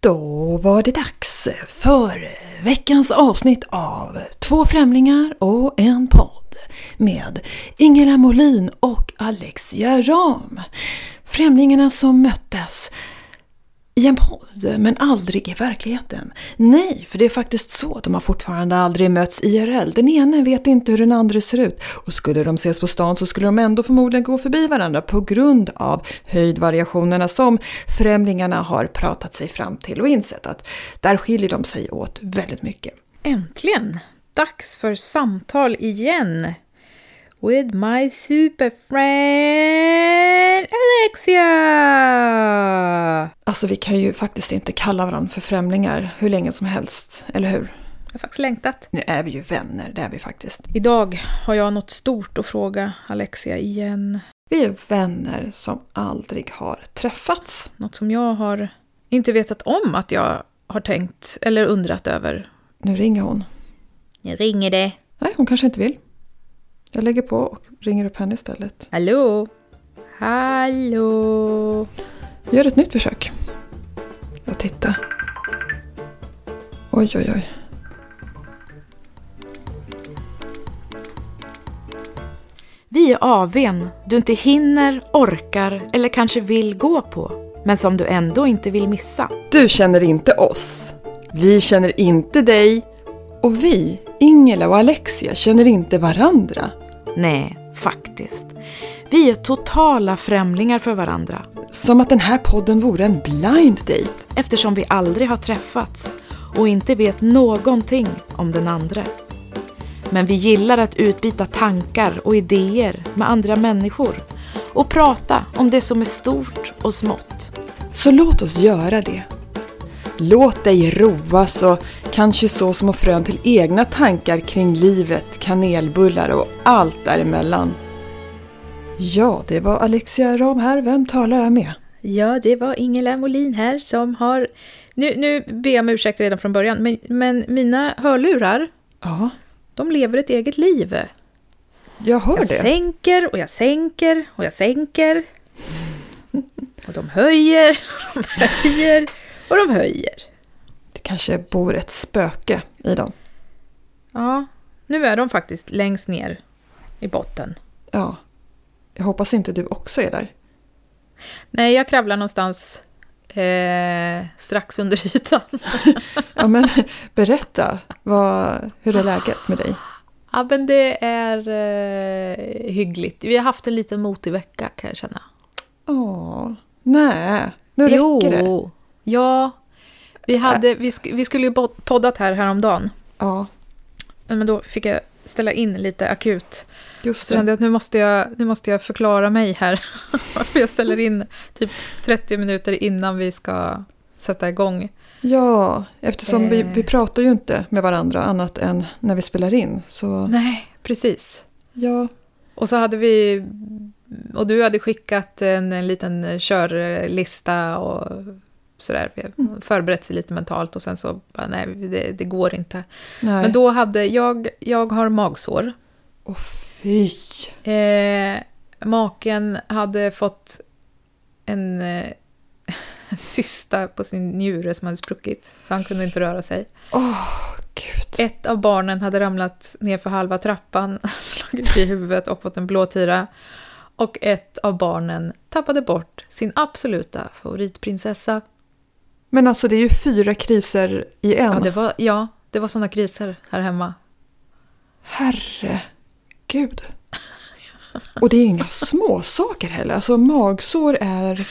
Då var det dags för veckans avsnitt av Två främlingar och en podd med Ingela Molin och Alexia Ram. Främlingarna som möttes i en podd, men aldrig i verkligheten. Nej, för det är faktiskt så. De har fortfarande aldrig mötts IRL. Den ene vet inte hur den andra ser ut. Och skulle de ses på stan så skulle de ändå förmodligen gå förbi varandra på grund av höjdvariationerna som främlingarna har pratat sig fram till och insett att där skiljer de sig åt väldigt mycket. Äntligen! Dags för samtal igen! With my super friend Alexia! Alltså vi kan ju faktiskt inte kalla varandra för främlingar hur länge som helst, eller hur? Jag har faktiskt längtat. Nu är vi ju vänner, det är vi faktiskt. Idag har jag något stort att fråga Alexia igen. Vi är vänner som aldrig har träffats. Något som jag har inte vetat om att jag har tänkt eller undrat över. Nu ringer hon. Nu ringer det. Nej, hon kanske inte vill. Jag lägger på och ringer upp henne istället. Hallå? Hallå? Gör ett nytt försök. Jag tittar. Oj, oj, oj. Vi är AWn du inte hinner, orkar eller kanske vill gå på, men som du ändå inte vill missa. Du känner inte oss. Vi känner inte dig. Och vi, Ingela och Alexia, känner inte varandra. Nej, faktiskt. Vi är totala främlingar för varandra Som att den här podden vore en blind date. eftersom vi aldrig har träffats och inte vet någonting om den andra. Men vi gillar att utbyta tankar och idéer med andra människor och prata om det som är stort och smått. Så låt oss göra det. Låt dig roas och kanske så små frön till egna tankar kring livet, kanelbullar och allt däremellan. Ja, det var Alexia Ram här. Vem talar jag med? Ja, det var Ingela Molin här som har... Nu, nu ber jag om ursäkt redan från början, men, men mina hörlurar, Ja, de lever ett eget liv. jag hör Jag det. sänker och jag sänker och jag sänker. Och de höjer, de höjer och de höjer. Det kanske bor ett spöke i dem. Ja, nu är de faktiskt längst ner i botten. Ja. Jag hoppas inte du också är där. Nej, jag kravlar någonstans eh, strax under ytan. Ja, men berätta. Vad, hur är läget med dig? Ja, men det är eh, hyggligt. Vi har haft en liten motig vecka kan jag känna. Åh, nej. Nu räcker det. Jo, ja. Vi, hade, vi, sk- vi skulle ju poddat här häromdagen. Ja, Men då fick jag ställa in lite akut. just Så kände jag att nu måste jag, nu måste jag förklara mig här. Varför jag ställer in typ 30 minuter innan vi ska sätta igång. Ja, eftersom vi, Eh. vi pratar ju inte med varandra annat än när vi spelar in. Så Nej, precis. ja, Och så hade vi... Och du hade skickat en, en liten körlista och sådär. Vi har förberett sig lite mentalt och sen så bara, nej, det, det går inte. nej. Men då hade jag... Jag har magsår. Åh fy. Eh, maken hade fått en eh, cysta på sin njure som hade spruckit, så han kunde inte röra sig. Åh, gud. Ett av barnen hade ramlat ner för halva trappan, slagit i huvudet och fått en blåtira. Och ett av barnen tappade bort sin absoluta favoritprinsessa. Men alltså det är ju fyra kriser i en. Ja, det var, ja, det var sådana kriser här hemma. Herregud. Och det är ju inga små saker heller. Alltså magsår är,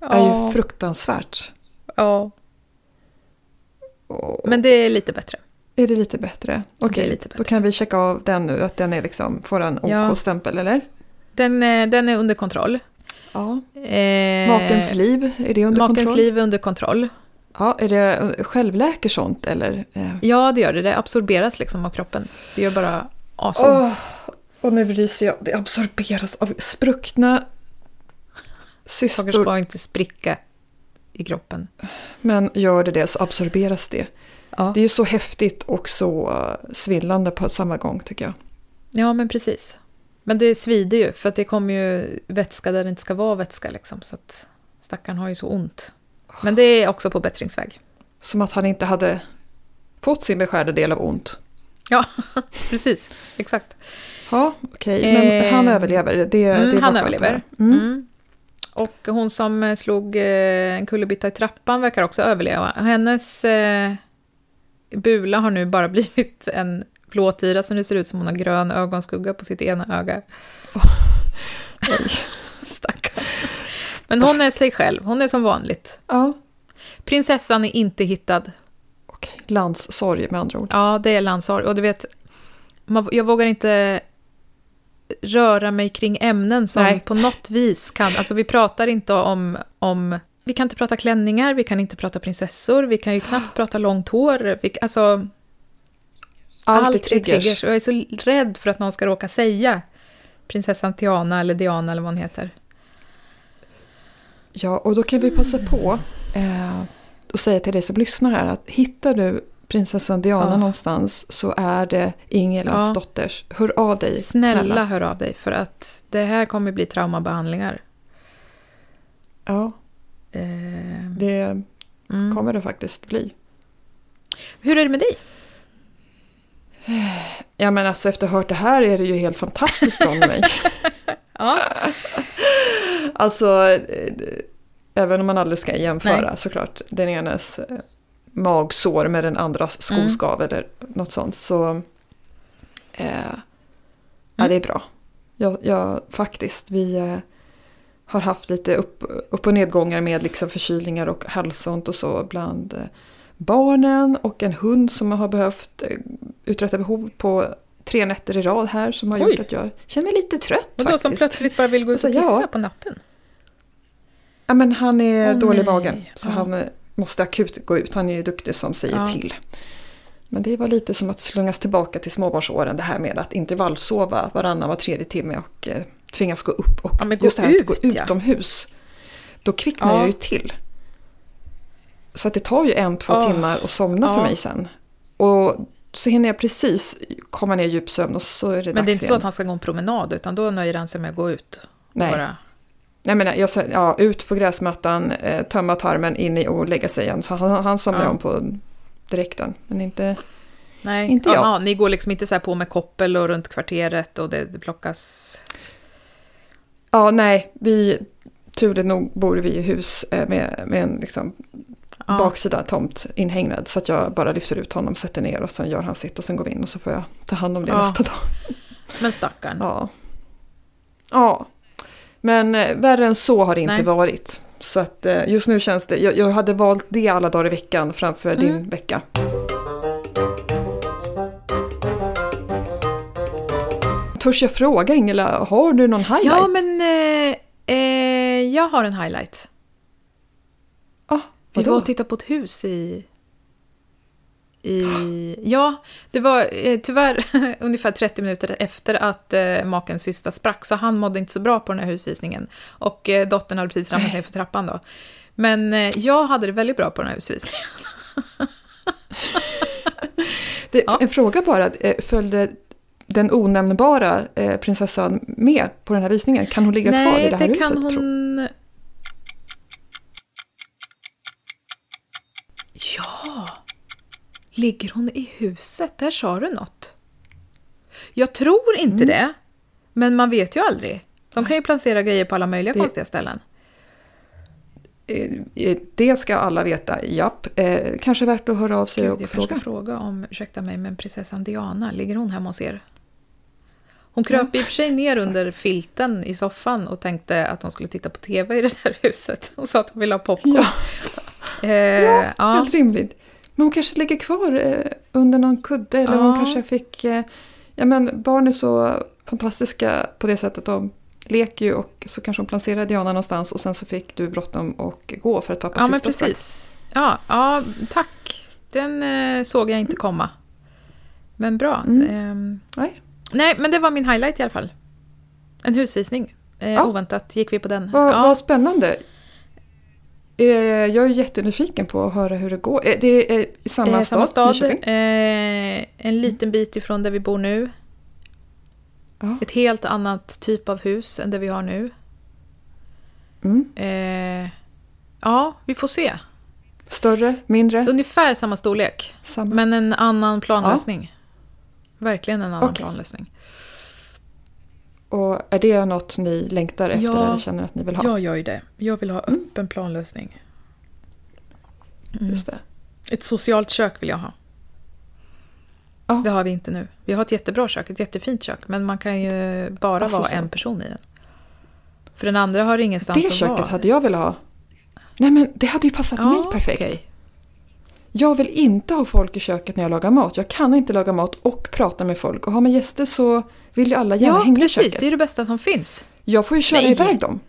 är ju fruktansvärt. ja, men det är lite bättre. är det lite bättre? Okej, bättre. då kan vi checka av den nu, att den är liksom, får en Ja. OK-stämpel, eller? Den, eh, den är under kontroll. Ja. Eh, Makens liv, är det under Makens kontroll? liv är under kontroll. Ja, är det självläker sånt eller? Eh? Ja, det gör det. Det absorberas liksom av kroppen. Det gör bara asont. Åh, och nu ryser jag. Det absorberas av spruckna Saker cystor. ska inte spricka i kroppen. Men gör det det så absorberas det. Ja. Det är ju så häftigt och så eh, svillande på samma gång tycker jag. ja, men precis. Men det svider ju, för att det kommer ju vätska där det inte ska vara vätska. Liksom, så att stackaren har ju så ont. Men det är också på bättringsväg. Som att han inte hade fått sin beskärda del av ont. Ja, precis. Exakt. Ja, okej. Men Eh, han överlever. Det, det Mm, bara han överlever. Mm. Mm. Och hon som eh, slog eh, en kullerbytta i trappan verkar också överleva. Hennes eh, bula har nu bara blivit en plåtira så nu ser ut som hon har grön ögonskugga på sitt ena öga. Oj. Stackarn. Men hon är sig själv, hon är som vanligt. Ja, Prinsessan är inte hittad. okej. Landssorg med andra ord. Ja, det är landssorg. Och du vet, man, jag vågar inte röra mig kring ämnen som Nej. på något vis kan... Alltså vi pratar inte om, om... Vi kan inte prata klänningar, vi kan inte prata prinsessor, vi kan ju knappt prata långt hår. Vi, alltså, Allt, allt är triggers. Och jag är så rädd för att någon ska råka säga prinsessan Tiana eller Diana eller vad hon heter. Ja, och då kan vi passa på eh, och säga till dig som lyssnar här att hittar du prinsessan Diana Ja. någonstans så är det Ingelas Ja. dotters. Hör av dig, Snälla, snälla. hör av dig, för att det här kommer bli traumabehandlingar. Ja, Eh, det mm. kommer det faktiskt bli. Hur är det med dig? Ja men alltså efter att ha hört det här är det ju helt fantastiskt bra med mig. Ja. Alltså, även om man aldrig ska jämföra såklart den enes eh, magsår med den andras Mm. skoskav eller något sånt så eh, ja, det är bra. Jag, jag, faktiskt, vi eh, har haft lite upp, upp och nedgångar med liksom förkylningar och halsont och så bland eh, barnen och en hund som har behövt eh, uträtta behov på tre nätter i rad här som har Oj. gjort att jag känner mig lite trött Och då faktiskt. som plötsligt bara vill gå ut och Alltså, ja. kissa på natten? Ja, men han är Åh, dålig i magen så Ja. han eh, måste akut gå ut. Han är ju duktig som säger Ja. till. Men det var lite som att slungas tillbaka till småbarnsåren det här med att intervallsova varannan var tredje timme och eh, tvingas gå upp. Och Ja, gå just det här att gå ut, ja. utomhus. Då kvicknar Ja. jag ju till. Så att det tar ju en, två Ja. timmar att somna för Ja. mig sen. Och så hinner jag precis komma ner i djupsömn och så är det Men dags det är inte så igen. att han ska gå en promenad, utan då nöjer han sig med att gå ut. Nej. Bara. Nej men jag ja, ut på gräsmattan, eh, tömma tarmen, in i och lägga sig igen. Så han, han somnar Ja. om på direkten. Men inte... Nej, Inte jag. Aha, ni går liksom inte så här på med koppel och runt kvarteret och det, det plockas... Ja, nej, vi... Turligt nog bor vi i hus eh, med, med en liksom, Ja. baksida tomt inhägnad. Så att jag bara lyfter ut honom, sätter ner och sen gör han sitt och sen går vi in och så får jag ta hand om det Ja. nästa dag. Men stackarn. Ja. Ja. Men eh, värre än så har det inte Nej. varit. Så att eh, just nu känns det, jag, jag hade valt det alla dagar i veckan framför din Mm. vecka. Törs jag fråga Ingela, har du någon highlight? Ja, men eh, eh, jag har en highlight. Vi var och tittade på ett hus i... i ja, det var eh, tyvärr ungefär 30 minuter efter att eh, makens syster sprack, så han mådde inte så bra på den här husvisningen. Och eh, dottern hade precis ramlat ner för trappan då. Men eh, jag hade det väldigt bra på den här husvisningen. det, Ja. En fråga bara, eh, följde den onämnbara eh, prinsessan med på den här visningen? Kan hon ligga kvar i det här det huset? kan Tro? hon... Ja! Ligger hon i huset? Där sa du något. Jag tror inte Mm. det, men man vet ju aldrig. De kan ju placera grejer på alla möjliga Det- konstiga ställen. Eh, eh, Det ska alla veta, japp. Eh, kanske värt att höra av sig Gud, och jag fråga. ska fråga om, ursäkta mig, men prinsessan Diana, ligger hon hemma hos er? Hon kröp i och för sig ner under filten i soffan och tänkte att hon skulle titta på TV i det där huset. Och sa att hon ville ha popcorn. Ja, Eh, ja, ja. helt rimligt. Men hon kanske ligger kvar eh, under någon kudde eller hon Ja. kanske fick... Eh, ja men barn är så fantastiska på det sättet. De leker ju och så kanske hon placerar Diana någonstans och sen så fick du bråttom och gå för att pappa Ja, men precis. Ja, ja, tack. Den eh, såg jag inte komma. Men bra. Mm. Ehm, Nej. nej, men det var min highlight i alla fall. En husvisning. Eh, Ja. Oväntat gick vi på den. Vad, ja. vad spännande. Jag är jättenyfiken på att höra hur det går. Det är i samma Eh, stad, samma stad. Eh, en liten bit ifrån där vi bor nu. Ja. Ett helt annat typ av hus än det vi har nu. Mm. Eh, ja, vi får se. Större? Mindre? Ungefär samma storlek. Samma? Men en annan planlösning. Verkligen en annan Okej. planlösning. Och är det något ni längtar efter Ja. eller känner att ni vill ha? Jag gör ju det. Jag vill ha öppen planlösning. Mm. Just det. Ett socialt kök vill jag ha. Ja. Det har vi inte nu. Vi har ett jättebra kök, ett jättefint kök. Men man kan ju bara Alltså vara så. en person i den. För den andra har ingenstans Det att köket vara. hade jag velat ha. Nej men det hade ju passat mig perfekt. okej. Jag vill inte ha folk i köket när jag lagar mat. Jag kan inte laga mat och prata med folk. Och har man gäster så vill ju alla gärna Ja, hänga i precis. köket. Det är det bästa som finns. Jag får ju köra Nej. iväg dem.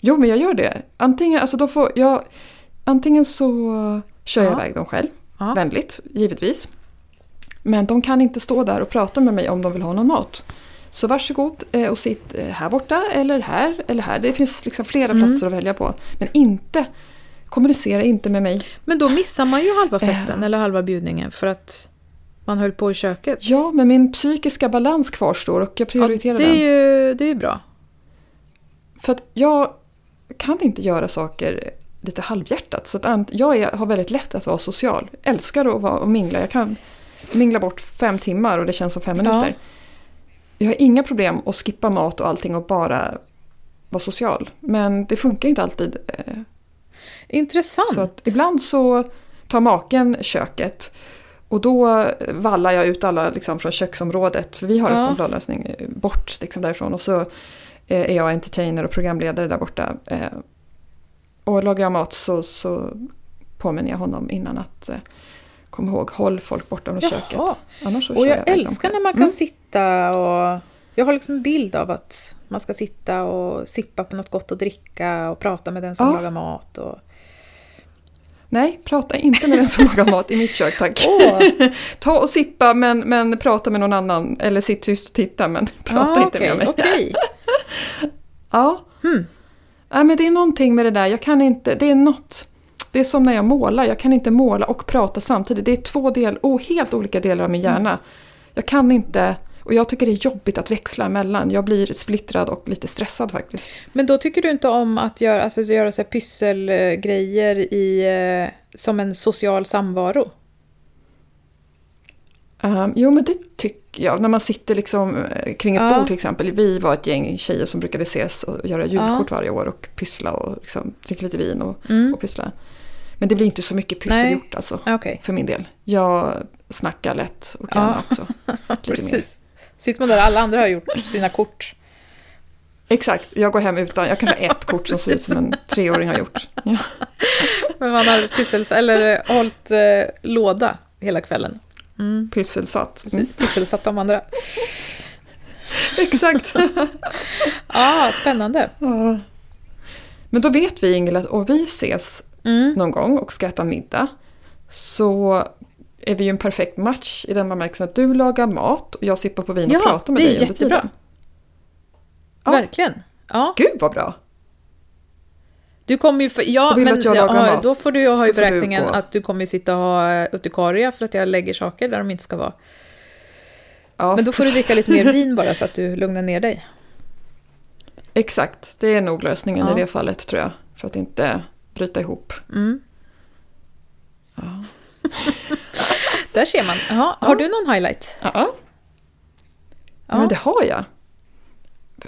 Jo, men jag gör det. Antingen, alltså då får jag, antingen så kör jag Ja. iväg dem själv. Ja. Vänligt, givetvis. Men de kan inte stå där och prata med mig om de vill ha någon mat. Så varsågod eh, och sitt eh, här borta eller här eller här. Det finns liksom flera Mm. platser att välja på. Men inte, kommunicera inte med mig. Men då missar man ju halva Eh. festen eller halva bjudningen för att man höll på i köket. Ja, men min psykiska balans kvarstår och jag Ja, prioriterar det är den. ju det är ju bra. För att jag kan inte göra saker lite halvhjärtat. Så att jag är, har väldigt lätt att vara social. Älskar att vara och mingla. Jag kan mingla bort fem timmar och det känns som fem minuter. Jag har inga problem att skippa mat och allting och bara vara social. Men det funkar inte alltid. Intressant. Så ibland så tar maken köket och då vallar jag ut alla liksom från köksområdet. För vi har Ja. en planlösning eh, bort liksom därifrån. Och så eh, är jag entertainer och programledare där borta. Eh, Och lagar jag mat så, så påminner jag honom innan att eh, kom ihåg, håll folk borta från köket. Jaha. Annars så Och jag dem älskar när man kan Mm. sitta och... Jag har liksom en bild av att man ska sitta och sippa på något gott att dricka och prata med den som Ja. lagar mat. Och... Nej, prata inte med den som lagar mat i mitt kök tack. Åh. Ta och sippa men, men prata med någon annan. Eller sitt tyst och titta men prata Ah, inte okej, med mig. Okej. Ja. Hmm. ja, men det är någonting med det där. Jag kan inte, det är något. Det är som när jag målar. Jag kan inte måla och prata samtidigt. Det är två del, oh, helt olika delar av min hjärna. Jag kan inte, och jag tycker det är jobbigt att växla emellan. Jag blir splittrad och lite stressad faktiskt. Men då tycker du inte om att göra, alltså, göra så pysselgrejer i, eh, som en social samvaro? Um, jo men det tycker jag. När man sitter liksom eh, kring ett Ja. bord till exempel. Vi var ett gäng tjejer som brukade ses och göra julkort varje år och pyssla och liksom, dricka lite vin och, Mm. och pyssla. Men det blir inte så mycket pyssel Nej. gjort alltså. Okej, För min del. Jag snackar lätt och gärna Ja. också. Lite mer. Sitter man där, alla andra har gjort sina kort. Exakt, jag går hem utan, jag kan ha ett kort som ser ut som en treåring har gjort. Ja. Men man har syssels eller hållit eh, låda hela kvällen. Mm. Pysselsatt. Mm. Pysselsatt de andra. Exakt. ah, spännande. Ja. Men då vet vi Ingela, att om vi ses Mm. någon gång och ska äta middag så är vi ju en perfekt match i den bemärkelsen att du lagar mat och jag sippar på vin och Ja, pratar med det är dig under jättebra. tiden. Ja. Verkligen. Ja. Gud vad bra! Du kommer ju för, ja, Och vill men att jag lagar ja, mat, då får du ha i du beräkningen gå. att du kommer sitta och ha eh, urtikaria för att jag lägger saker där de inte ska vara. Ja, Men då får du dricka precis. lite mer vin bara så att du lugnar ner dig. Exakt, det är nog lösningen Ja. i det fallet tror jag. För att inte bryta ihop. Mm. Ja. Där ser man. Jaha, har du någon highlight? Ja. Ja. Ja, men det har jag.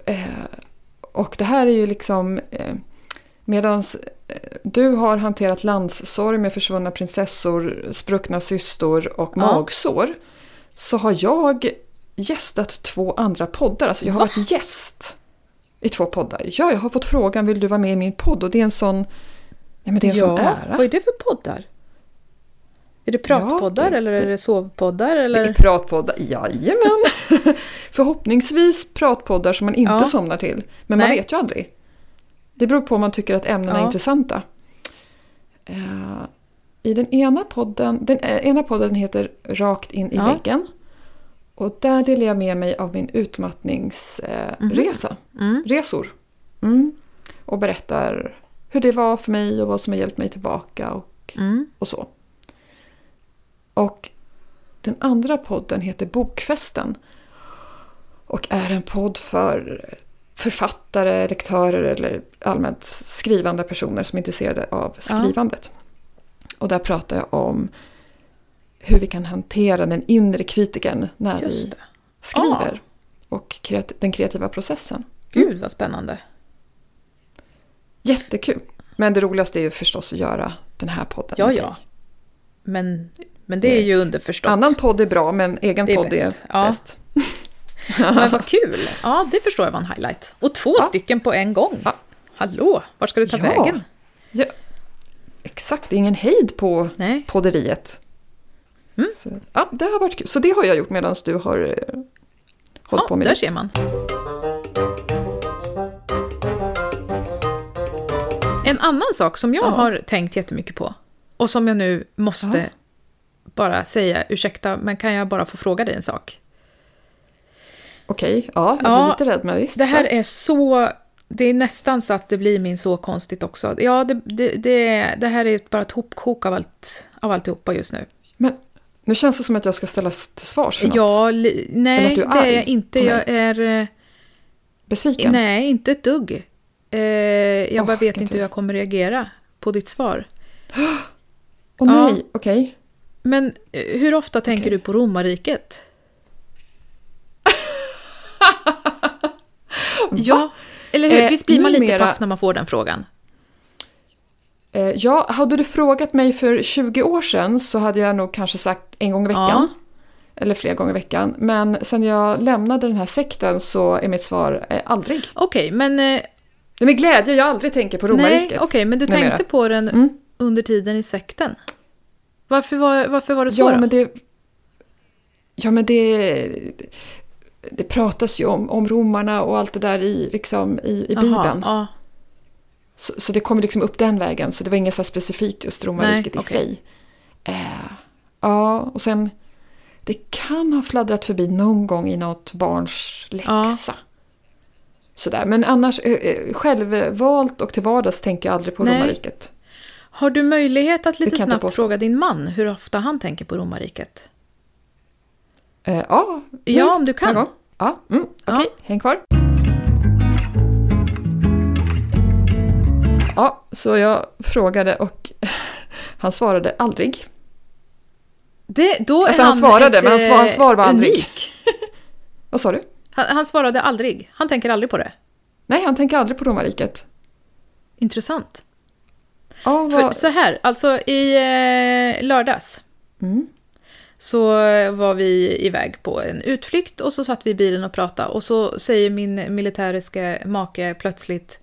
Eh, och det här är ju liksom... Eh, Medan du har hanterat landssorg med försvunna prinsessor, spruckna systor och Ja. magsår. Så har jag gästat två andra poddar. Alltså jag har Va? varit gäst i två poddar. Ja, jag har fått frågan, vill du vara med i min podd? Och det är en sån... Nej, men det är en sån ära. vad är det för poddar? Är det pratpoddar Ja, det- eller är det sovpoddar? Det Eller? är pratpoddar, jajamän! Förhoppningsvis pratpoddar som man inte Ja. somnar till. Men man Nej. vet ju aldrig. Det beror på om man tycker att ämnena är Ja. intressanta. Eh, I den ena podden, den eh, ena podden heter Rakt in i Ja. väggen. Och där delar jag med mig av min utmattningsresa. Resa. Mm. Resor. Mm. Och berättar hur det var för mig och vad som har hjälpt mig tillbaka och Mm. och så. Och den andra podden heter Bokfesten. Och är en podd för författare, lektörer eller allmänt skrivande personer som är intresserade av skrivandet. Och där pratar jag om hur vi kan hantera den inre kritiken när vi skriver. Och kreat- den kreativa processen. Gud vad spännande. Jättekul. Men det roligaste är ju förstås att göra den här podden. Ja, ja. Men, men det är ju underförstått. Annan podd är bra, men egen är podd bäst. är Ja. bäst. Men vad kul! Ja, det förstår jag var en highlight. Och två Ja. stycken på en gång. Ja. Hallå, vart ska du ta vägen? Ja, exakt, det är ingen hejd på Nej. podderiet. Mm. Så, ja, det har varit kul. Så det har jag gjort medan du har eh, hållit på med där ditt. ser man. En annan sak som jag Ja. har tänkt jättemycket på och som jag nu måste. Bara säga, ursäkta, men kan jag bara få fråga dig en sak? Okej, ja, jag Ja, blir lite rädd men visst. Det här kör. är så... Det är nästan så att det blir min så konstigt också. Ja, det, det, det, det här är bara ett hopkok av, allt, av alltihopa just nu. Men nu känns det som att jag ska ställas till svars för något. Ja, li, nej, det är jag inte. Jag är... eh, Besviken? Nej, inte ett dugg. Eh, jag Åh, bara vet inte hur jag kommer reagera på ditt svar. Åh Ja. nej, okej. Men eh, hur ofta tänker Okej. du på romarriket? Ja, eller hur? Eh, Visst blir man lite numera- paff när man får den frågan? Eh, ja, hade du frågat mig för 20 år sedan så hade jag nog kanske sagt en gång i veckan. Eller fler gånger i veckan. Men sen jag lämnade den här sekten så är mitt svar eh, aldrig. Okej, men... eh, Det är med glädje jag aldrig tänker på Nej, romarriket. okej, men du numera. tänkte på den Mm. under tiden i sekten? Varför var, varför var det så Ja, då? men det... Ja, men det... Det pratas ju om, om romarna och allt det där i, liksom, i, i Jaha, Bibeln. Ja, Så, så det kommer liksom upp den vägen. Så det var inget så specifikt just romarriket Nej, i okej. sig. Eh, ja, och sen... Det kan ha fladdrat förbi någon gång i något barns läxa. Sådär, men annars eh, eh, självvalt och till vardags tänker jag aldrig på Nej. romarriket. Har du möjlighet att lite snabbt fråga din man hur ofta han tänker på romarriket? Eh, ja, nu, Ja, om du kan. Ja, mm, okej, häng kvar. Ja, så jag frågade och han svarade aldrig. Det, då Alltså, är han svarade, ett, men hans svar- hans eh, svar var aldrig. unik. Vad sa du? Han, han svarade aldrig. Han tänker aldrig på det. Nej, han tänker aldrig på romarriket. Intressant. För vad... så här, alltså i eh, lördags Mm. så var vi iväg på en utflykt och så satt vi i bilen och pratade och så säger min militäriska make plötsligt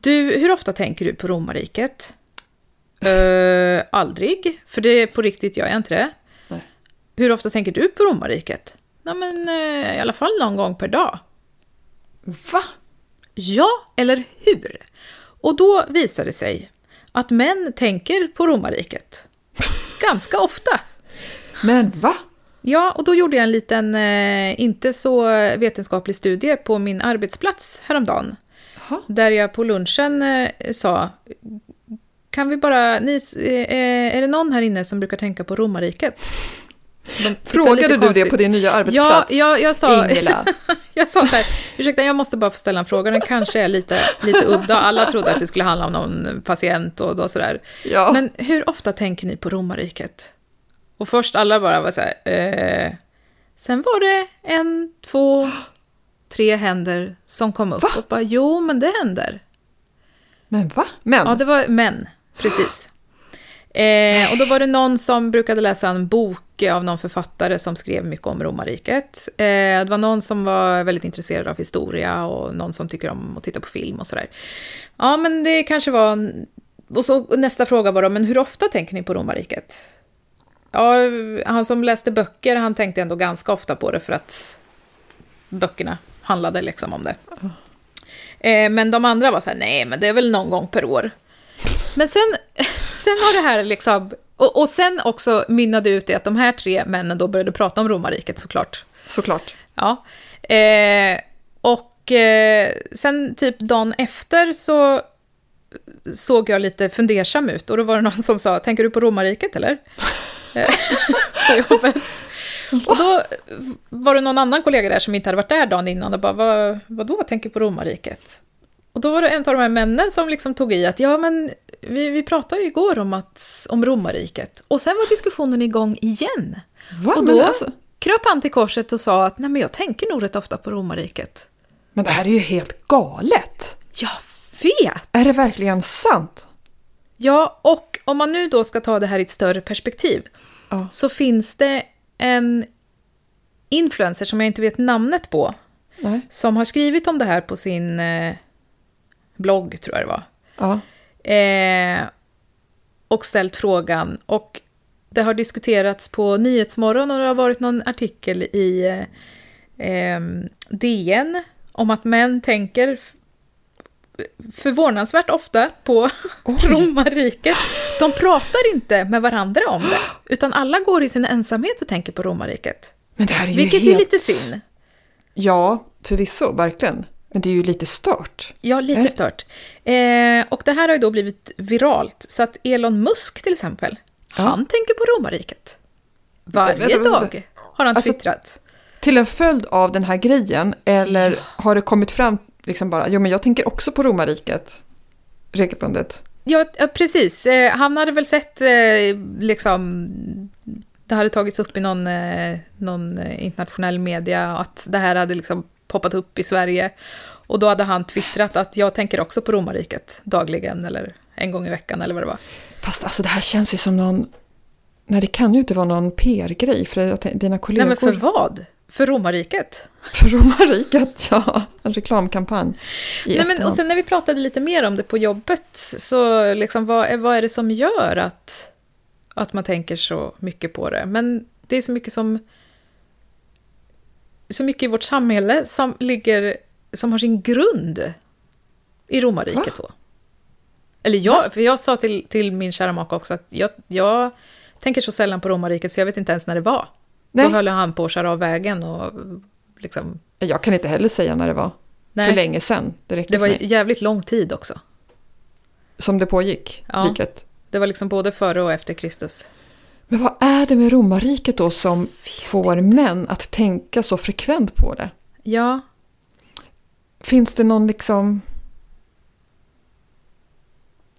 Du, hur ofta tänker du på romarriket? "Eh, aldrig, för det är på riktigt jag inte det. Nej. Hur ofta tänker du på romarriket? Nej men eh, i alla fall någon gång per dag. Va? Ja, eller hur? Och då visar det sig att män tänker på romarriket. Ganska ofta. Men va? Ja, och då gjorde jag en liten, eh, inte så vetenskaplig studie på min arbetsplats häromdagen. Jaha. Där jag på lunchen eh, sa, kan vi bara, ni, eh, är det någon här inne som brukar tänka på romarriket? Frågade du det på din nya arbetsplats? ja, jag sa... Ingela. Jag sa så här, ursäkta jag måste bara få ställa en fråga, den kanske är lite, lite udda. Alla trodde att det skulle handla om någon patient och då sådär. Ja. Men hur ofta tänker ni på romarriket? Och först alla bara var så här, eh. Sen var det en, två, tre händer som kom upp Va? och bara, jo men det händer. Men va? Men? Ja, det var män, precis. Eh, och då var det någon som brukade läsa en bok av någon författare som skrev mycket om romarriket. Eh, det var någon som var väldigt intresserad av historia och någon som tycker om att titta på film och sådär. Ja, men det kanske var... Och så nästa fråga var då, men hur ofta tänker ni på romarriket? Ja, han som läste böcker, han tänkte ändå ganska ofta på det för att böckerna handlade liksom om det. Eh, men de andra var så här, nej, men det är väl någon gång per år. Men sen, sen har det här liksom... Och, och sen också mynnade ut i att de här tre männen då började prata om romarriket såklart. Såklart. Ja. Eh, och eh, sen typ dagen efter så såg jag lite fundersam ut och då var det någon som sa, tänker du på romarriket eller? Eh, på jobbet. Och då var det någon annan kollega där som inte hade varit där dagen innan och bara, vad, vadå, tänker på romarriket? Och då var det en av de här männen som liksom tog i att ja, men vi, vi pratade ju igår om, att, om romarriket. Och sen var diskussionen igång igen. Va? Och då alltså- kröp han till korset och sa att nej, men jag tänker nog rätt ofta på romarriket. Men det här är ju helt galet! Jag vet! Är det verkligen sant? Ja, och om man nu då ska ta det här i ett större perspektiv Ja. så finns det en influencer som jag inte vet namnet på Nej. som har skrivit om det här på sin eh, blogg, tror jag det var. Ja. Eh, och ställt frågan. Och det har diskuterats på Nyhetsmorgon och det har varit någon artikel i eh, DN om att män tänker förvånansvärt ofta på Oj. romarriket. De pratar inte med varandra om det, utan alla går i sin ensamhet och tänker på romarriket. Men det här är ju Vilket helt... är lite synd. Ja, förvisso, verkligen. Men det är ju lite stört. Ja, lite Eh. stört. Eh, och det här har ju då blivit viralt, så att Elon Musk till exempel, Ja. han tänker på romarriket. Varje Vänta, vänta. dag har han Alltså- twittrat. Till en följd av den här grejen, eller har det kommit fram liksom bara, jo men jag tänker också på romarriket regelbundet. Ja, ja, precis. Eh, han hade väl sett, eh, liksom, det hade tagits upp i någon, någon internationell media att det här hade liksom poppat upp i Sverige. Och då hade han twittrat att jag tänker också på romarriket dagligen eller en gång i veckan eller vad det var. Fast alltså det här känns ju som någon, nej det kan ju inte vara någon PR-grej för dina kollegor. Nej, men för vad? För romarriket? För romarriket, ja. En reklamkampanj. Nej, men, och sen när vi pratade lite mer om det på jobbet, så liksom, vad, är- vad är det som gör att, att man tänker så mycket på det? Men det är så mycket som... Så mycket i vårt samhälle som ligger... Som har sin grund i romarriket då. Eller jag, för jag sa till, till min kära maka också att jag, jag tänker så sällan på romarriket så jag vet inte ens när det var. Nej. Då höll han på att köra av vägen och liksom... Jag kan inte heller säga när det var. Nej. För länge sedan. Det Det var jävligt lång tid också. Som det pågick, Ja. riket. Det var liksom både före och efter Kristus. Men vad är det med romarriket då som får män att tänka så frekvent på det? Ja, Finns det någon liksom...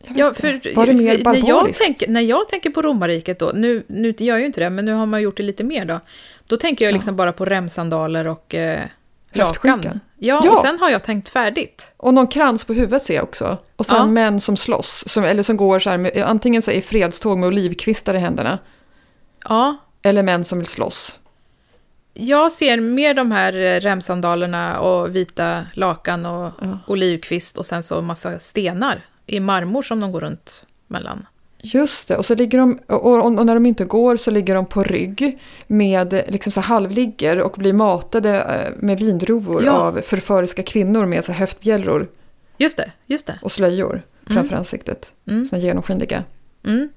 Ja för, Var det mer för när, jag barbariskt? tänker, när jag tänker på romarriket då, nu, nu gör jag ju inte det, men nu har man gjort det lite mer då. Då tänker jag liksom bara på remsandaler och eh, lakan. Ja, Ja. och sen har jag tänkt färdigt. Och någon krans på huvudet ser jag också. Och sen Ja. män som slåss. Som, eller som går så här med, antingen så i fredståg med olivkvistar i händerna. Ja, Eller män som vill slåss. jag ser mer de här eh, remsandalerna och vita lakan och Ja. olivkvist och sen så massa stenar i marmor som de går runt mellan. Just det, och, så ligger de, och, och, när de inte går så ligger de på rygg med liksom så halvligger och blir matade eh, med vindruvor Ja. av förföriska kvinnor med så höftbjällror Just det, just det. och slöjor framför ansiktet. Mm. Genomskinliga. Mm.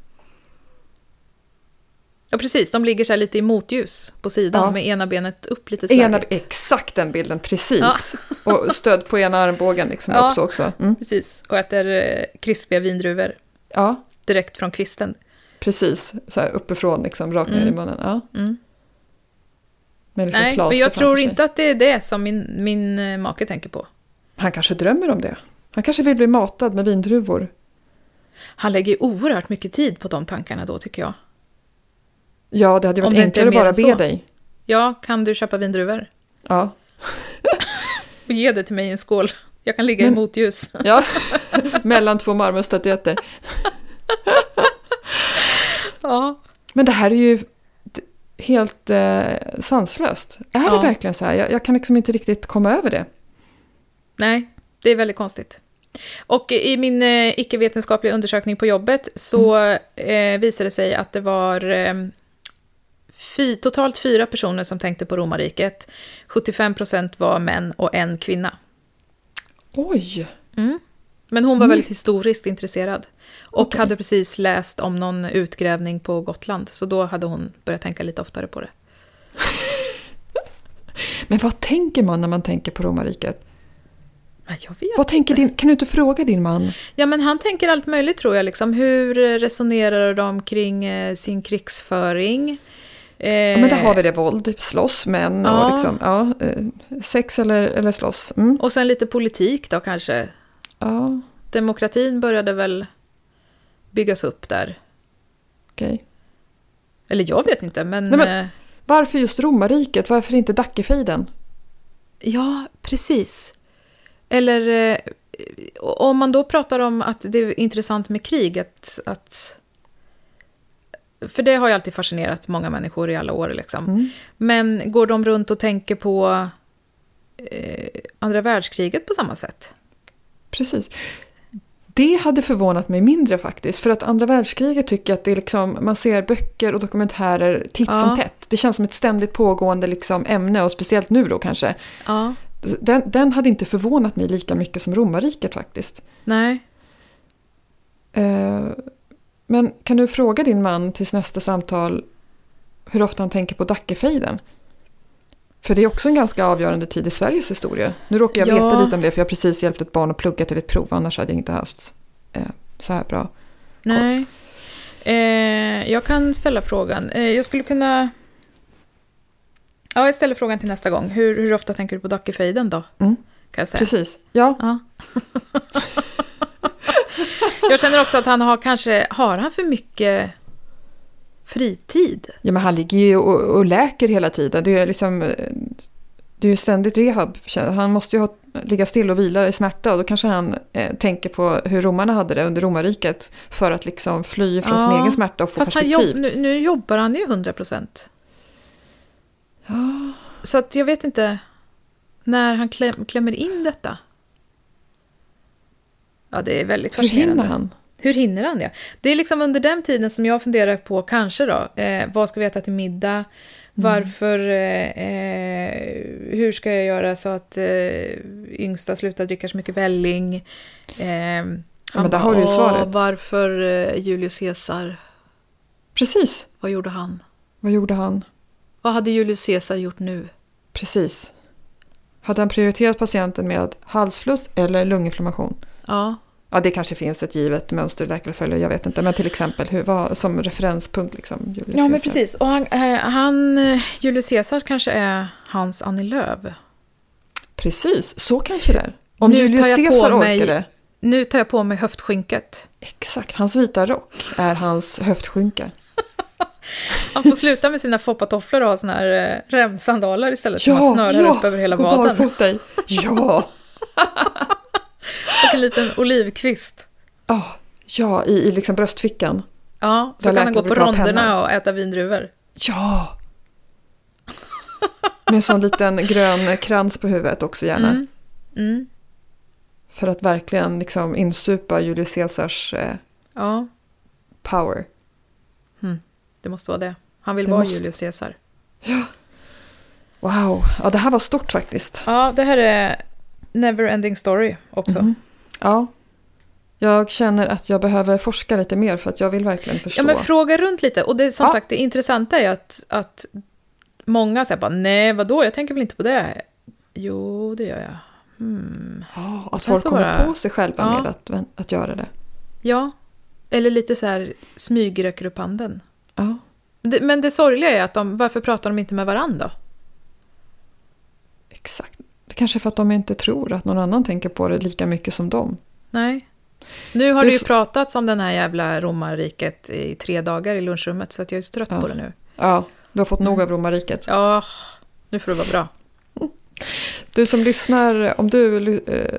Ja, precis. De ligger så här lite i motljus på sidan Ja. med ena benet upp lite Ena, exakt den bilden, precis. Och stöd på ena armbågen liksom Ja. också. också. Mm. Precis, och äter eh, krispiga vindruvor Ja, direkt från kvisten. precis. Så här uppifrån, liksom, rakt ner Mm. i munnen. Ja. Mm. Liksom Nej, men jag tror inte att det är det som min, min eh, make tänker på. Han kanske drömmer om det. Han kanske vill bli matad med vindruvor. Han lägger oerhört mycket tid på de tankarna då, tycker jag. Ja, det hade Om varit enklare att bara be så. dig. Ja, kan du köpa vindruvor? Ja. Och ge det till mig i en skål. Jag kan ligga i Men- motljus. Ja, mellan två marmorstatyetter. Ja. Men det här är ju helt eh, sanslöst. Är Ja. det verkligen så här? Jag, jag kan liksom inte riktigt komma över det. Nej, det är väldigt konstigt. Och i min eh, icke-vetenskapliga undersökning på jobbet så eh, visade det sig att det var eh, fy, totalt fyra personer som tänkte på romarriket. 75 procent var män och en kvinna. Oj! Men hon var Mm. väldigt historiskt intresserad. Och Okej. hade precis läst om någon utgrävning på Gotland. Så då hade hon börjat tänka lite oftare på det. Men vad tänker man när man tänker på romarriket? Men jag vet. Vad tänker din, kan du inte fråga din man? Ja, men han tänker allt möjligt tror jag. Liksom. Hur resonerar de kring eh, sin krigsföring? Eh, Ja, men där har vi det, våld, slåss, män och Ja. liksom, ja, eh, sex eller, eller slåss. Mm. Och sen lite politik då kanske. Ja, Demokratin började väl byggas upp där. okej. Eller jag vet inte, men... Nej, men- eh, Varför just romarriket? Varför inte Dackefejden? Ja, precis. Eller eh, om man då pratar om att det är intressant med krig, att, att... För det har ju alltid fascinerat många människor i alla år. Liksom. Mm. Men går de runt och tänker på eh, andra världskriget på samma sätt? Precis. Det hade förvånat mig mindre faktiskt. För att andra världskriget tycker jag att det är liksom, man ser böcker och dokumentärer titt Ja. som tätt. Det känns som ett ständigt pågående liksom ämne och speciellt nu då kanske. Ja. Den, den hade inte förvånat mig lika mycket som romarriket faktiskt. Nej. Eh, men kan du fråga din man tills nästa samtal hur ofta han tänker på Dackefejden? För det är också en ganska avgörande tid i Sveriges historia. Nu råkar jag Ja. veta lite om det för jag har precis hjälpt ett barn att plugga till ett prov. Annars hade jag inte haft eh, så här bra. Nej. Eh, jag kan ställa frågan. Eh, jag skulle kunna... Ja, jag ställer frågan till nästa gång. Hur, hur ofta tänker du på Dackefejden då? Mm. Precis. Ja, Ja. jag känner också att han har kanske... Har han för mycket fritid? ja men han ligger ju och, och läker hela tiden. Det är liksom... Det är ju ständigt rehab. Han måste ju ha, ligga still och vila i smärta. Och då kanske han eh, tänker på hur romarna hade det under romarriket. För att liksom fly från sin Ja, egen smärta och få Fast perspektiv. jobb, nu, nu jobbar han ju 100 procent. Ja, Så att jag vet inte när han kläm, klämmer in detta. Ja, det är väldigt hur fascinerande. hinner han? Hur hinner han det? Det är liksom under den tiden som jag funderar på, kanske då, eh, vad ska vi äta till middag? Varför, eh, eh, hur ska jag göra så att eh, yngsta slutar dricka så mycket välling? Eh, han men där har du ju "Åh, svaret." Varför eh, Julius Caesar? Precis. Vad gjorde han? Vad gjorde han? Vad hade Julius Caesar gjort nu? Precis. Hade han prioriterat patienten med halsfluss eller lunginflammation? Ja, Ja, det kanske finns ett givet mönster läkare följer, jag vet inte. Men till exempel hur, vad, som referenspunkt liksom. Julius ja men Caesar. precis. Och han, eh, han, eh, Julius Caesar kanske är hans Annie Lööf. Precis, så kanske det är. Om Nu Julius Caesar mig- orkade. Nu tar jag på mig höftskynket. Exakt, hans vita rock är hans höftskynke. Han får sluta med sina foppatofflor och ha såna här eh, remsandaler istället som han snörar upp över hela vaden. barfota i. Ja, Och en liten olivkvist. Ah, ja i, i liksom bröstfickan. Ja, så kan han gå på ronderna och äta vindruvor. Ja! Med en sån liten grön krans på huvudet också gärna. Mm. Mm. För att verkligen liksom insupa Julius Caesars eh, Ja, power. det måste vara det. Han vill Det vara måste- Julius Caesar. Wow, ja det här var stort faktiskt. Ja, det här är Neverending Story också. Mhm. Ja. Jag känner att jag behöver forska lite mer för att jag vill verkligen förstå. Ja, men fråga runt lite. Och det, som Ja. sagt, det intressanta är att, att många säger bara nej, vadå, jag tänker väl inte på det. Jo, det gör jag. Hmm. ja, att folk kommer bara- på sig själva Ja. med att, att göra det. Ja, eller lite så här smygräcker upp handen. Ja. Det, men det sorgliga är att de, varför pratar de inte med varandra? Exakt. Kanske för att de inte tror att någon annan tänker på det lika mycket som dem. Nej. Nu har Det det ju så- pratats om den här jävla romarriket i tre dagar i lunchrummet, så att jag är så trött Ja. på det nu. Ja, du har fått nog Mm. av romarriket. Ja, nu får det vara bra. Du som lyssnar, om du eh,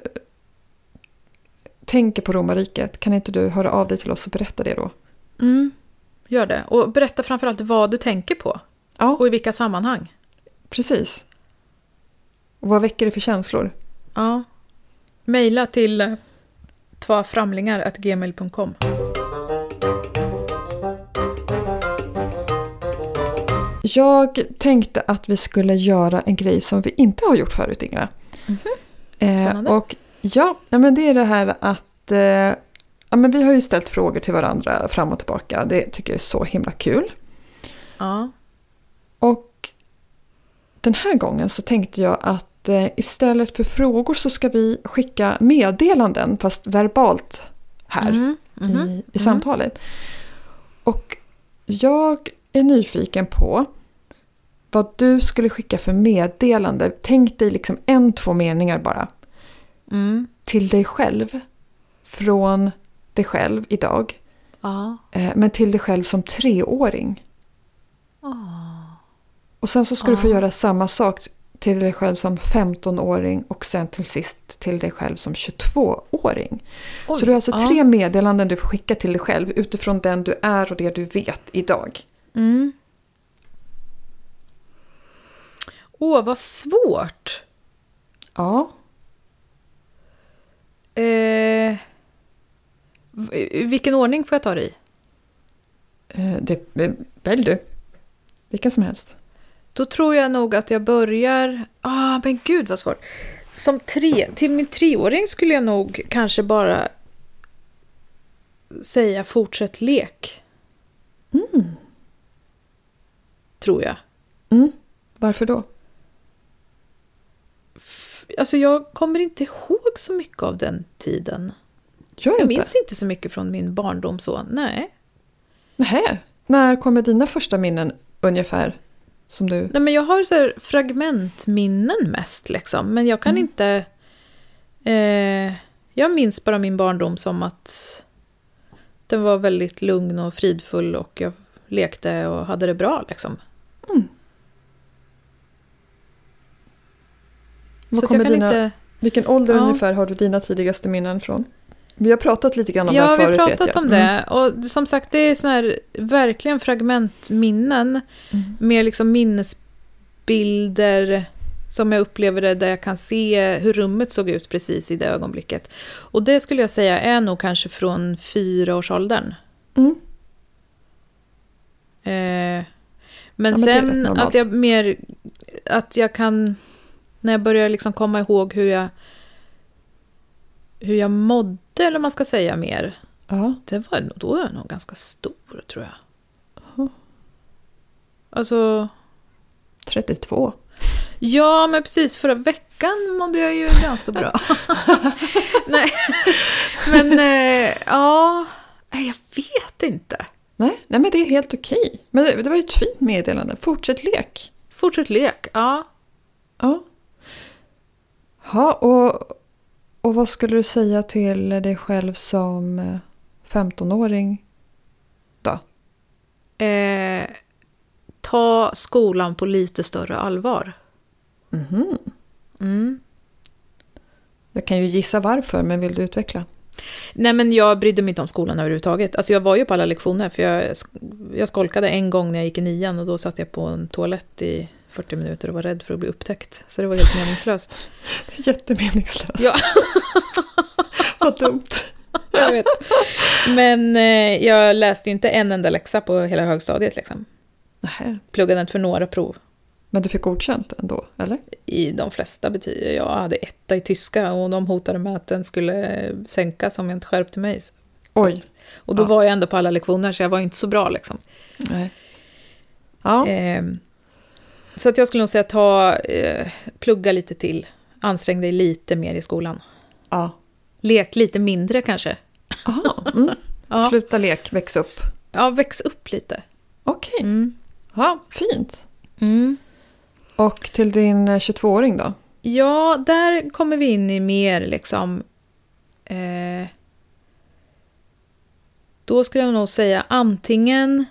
tänker på romarriket, kan inte du höra av dig till oss och berätta det då? Mm, gör det. Och berätta framförallt vad du tänker på Ja, och i vilka sammanhang. precis. Och vad väcker det för känslor? Ja. Mejla till eh, tvaframlingar.gmail.com. Jag tänkte att vi skulle göra en grej som vi inte har gjort förut, Ingela. Eh, Spännande. och ja, men det är det här att eh, ja, men vi har ju ställt frågor till varandra fram och tillbaka. Det tycker jag är så himla kul. Ja. Och den här gången så tänkte jag att eh, istället för frågor så ska vi skicka meddelanden, fast verbalt här Mhm, mhm. i, i samtalet. Och jag är nyfiken på vad du skulle skicka för meddelande. Tänk dig liksom en, två meningar bara Mm. till dig själv från dig själv idag. Ja. Eh, men till dig själv som treåring. Ah. Och sen så ska du få Ja. göra samma sak till dig själv som 15-åring och sen till sist till dig själv som 22-åring. Så du har alltså ja. tre meddelanden du får skicka till dig själv utifrån den du är och det du vet idag. Mm. Åh, vad svårt. Ja, Eh, vilken ordning får jag ta det i? eh, det eh, välj du. Vilken som helst. Då tror jag nog att jag börjar... Ah, men gud vad svårt. Som tre, till min treåring skulle jag nog kanske bara säga fortsätt lek. Tror jag. Mm. Varför då? F- Alltså jag kommer inte ihåg så mycket av den tiden. Gör Jag inte? minns inte så mycket från min barndom så. Nej. Nähä. När kommer dina första minnen ungefär? Som du... Nej men jag har så fragmentminnen mest liksom. Men jag kan inte... Eh, jag minns bara min barndom som att den var väldigt lugn och fridfull och jag lekte och hade det bra liksom. Var så kommer dina, inte... Vilken ålder Ja. ungefär har du dina tidigaste minnen från? Vi har pratat lite grann om det Ja, här vi har förut vet pratat om det. Och som sagt, det är såna här verkligen fragmentminnen Mm. med liksom minnesbilder som jag upplever det, där jag kan se hur rummet såg ut precis i det ögonblicket. Och det skulle jag säga är nog kanske från fyraårsåldern. Mm. Eh, men men det är rätt sen att jag mer... Att jag kan... När jag börjar liksom komma ihåg hur jag... Hur jag mådde, eller vad man ska säga mer. Ja. Det var, då var jag nog ganska stor, tror jag. Jaha. Alltså... 32. Ja, men precis. Förra veckan mådde jag ju ganska bra. Nej, men eh, ja... Jag vet inte. Nej, nej men det är helt okej. Men det, det var ju ett fint meddelande. Fortsätt lek. Fortsätt lek. Ja. Ja. Ja, och, och vad skulle du säga till dig själv som eh, 15-åring då? Eh, ta skolan på lite större allvar. Mhm. Mm. Jag kan ju gissa varför, men vill du utveckla? Nej, men jag brydde mig inte om skolan överhuvudtaget. Alltså, jag var ju på alla lektioner, för jag, jag skolkade en gång när jag gick i nian och då satt jag på en toalett i 40 minuter och var rädd för att bli upptäckt. Så det var helt meningslöst. Jättemeningslöst. Ja. vad dumt. Jag vet. Men eh, jag läste ju inte en enda läxa på hela högstadiet. Liksom. Nähä. Pluggade inte för några prov. Men du fick godkänt ändå, eller? I de flesta betyg. Jag hade etta i tyska och de hotade med att den skulle sänkas om jag inte skärpte mig. Oj. Och då Ja. var jag ändå på alla lektioner så jag var inte så bra liksom. Nej. Ja. Ehm, så att jag skulle nog säga ta, eh, plugga lite till. Ansträng dig lite mer i skolan. ja. Lek lite mindre kanske. Aha. Mm. Ja, Sluta lek, väx upp. ja väx upp lite. Okej. Mm. Ja, fint. Mm. Och till din eh, 22-åring då? Ja, där kommer vi in i mer liksom... Eh, då skulle jag nog säga antingen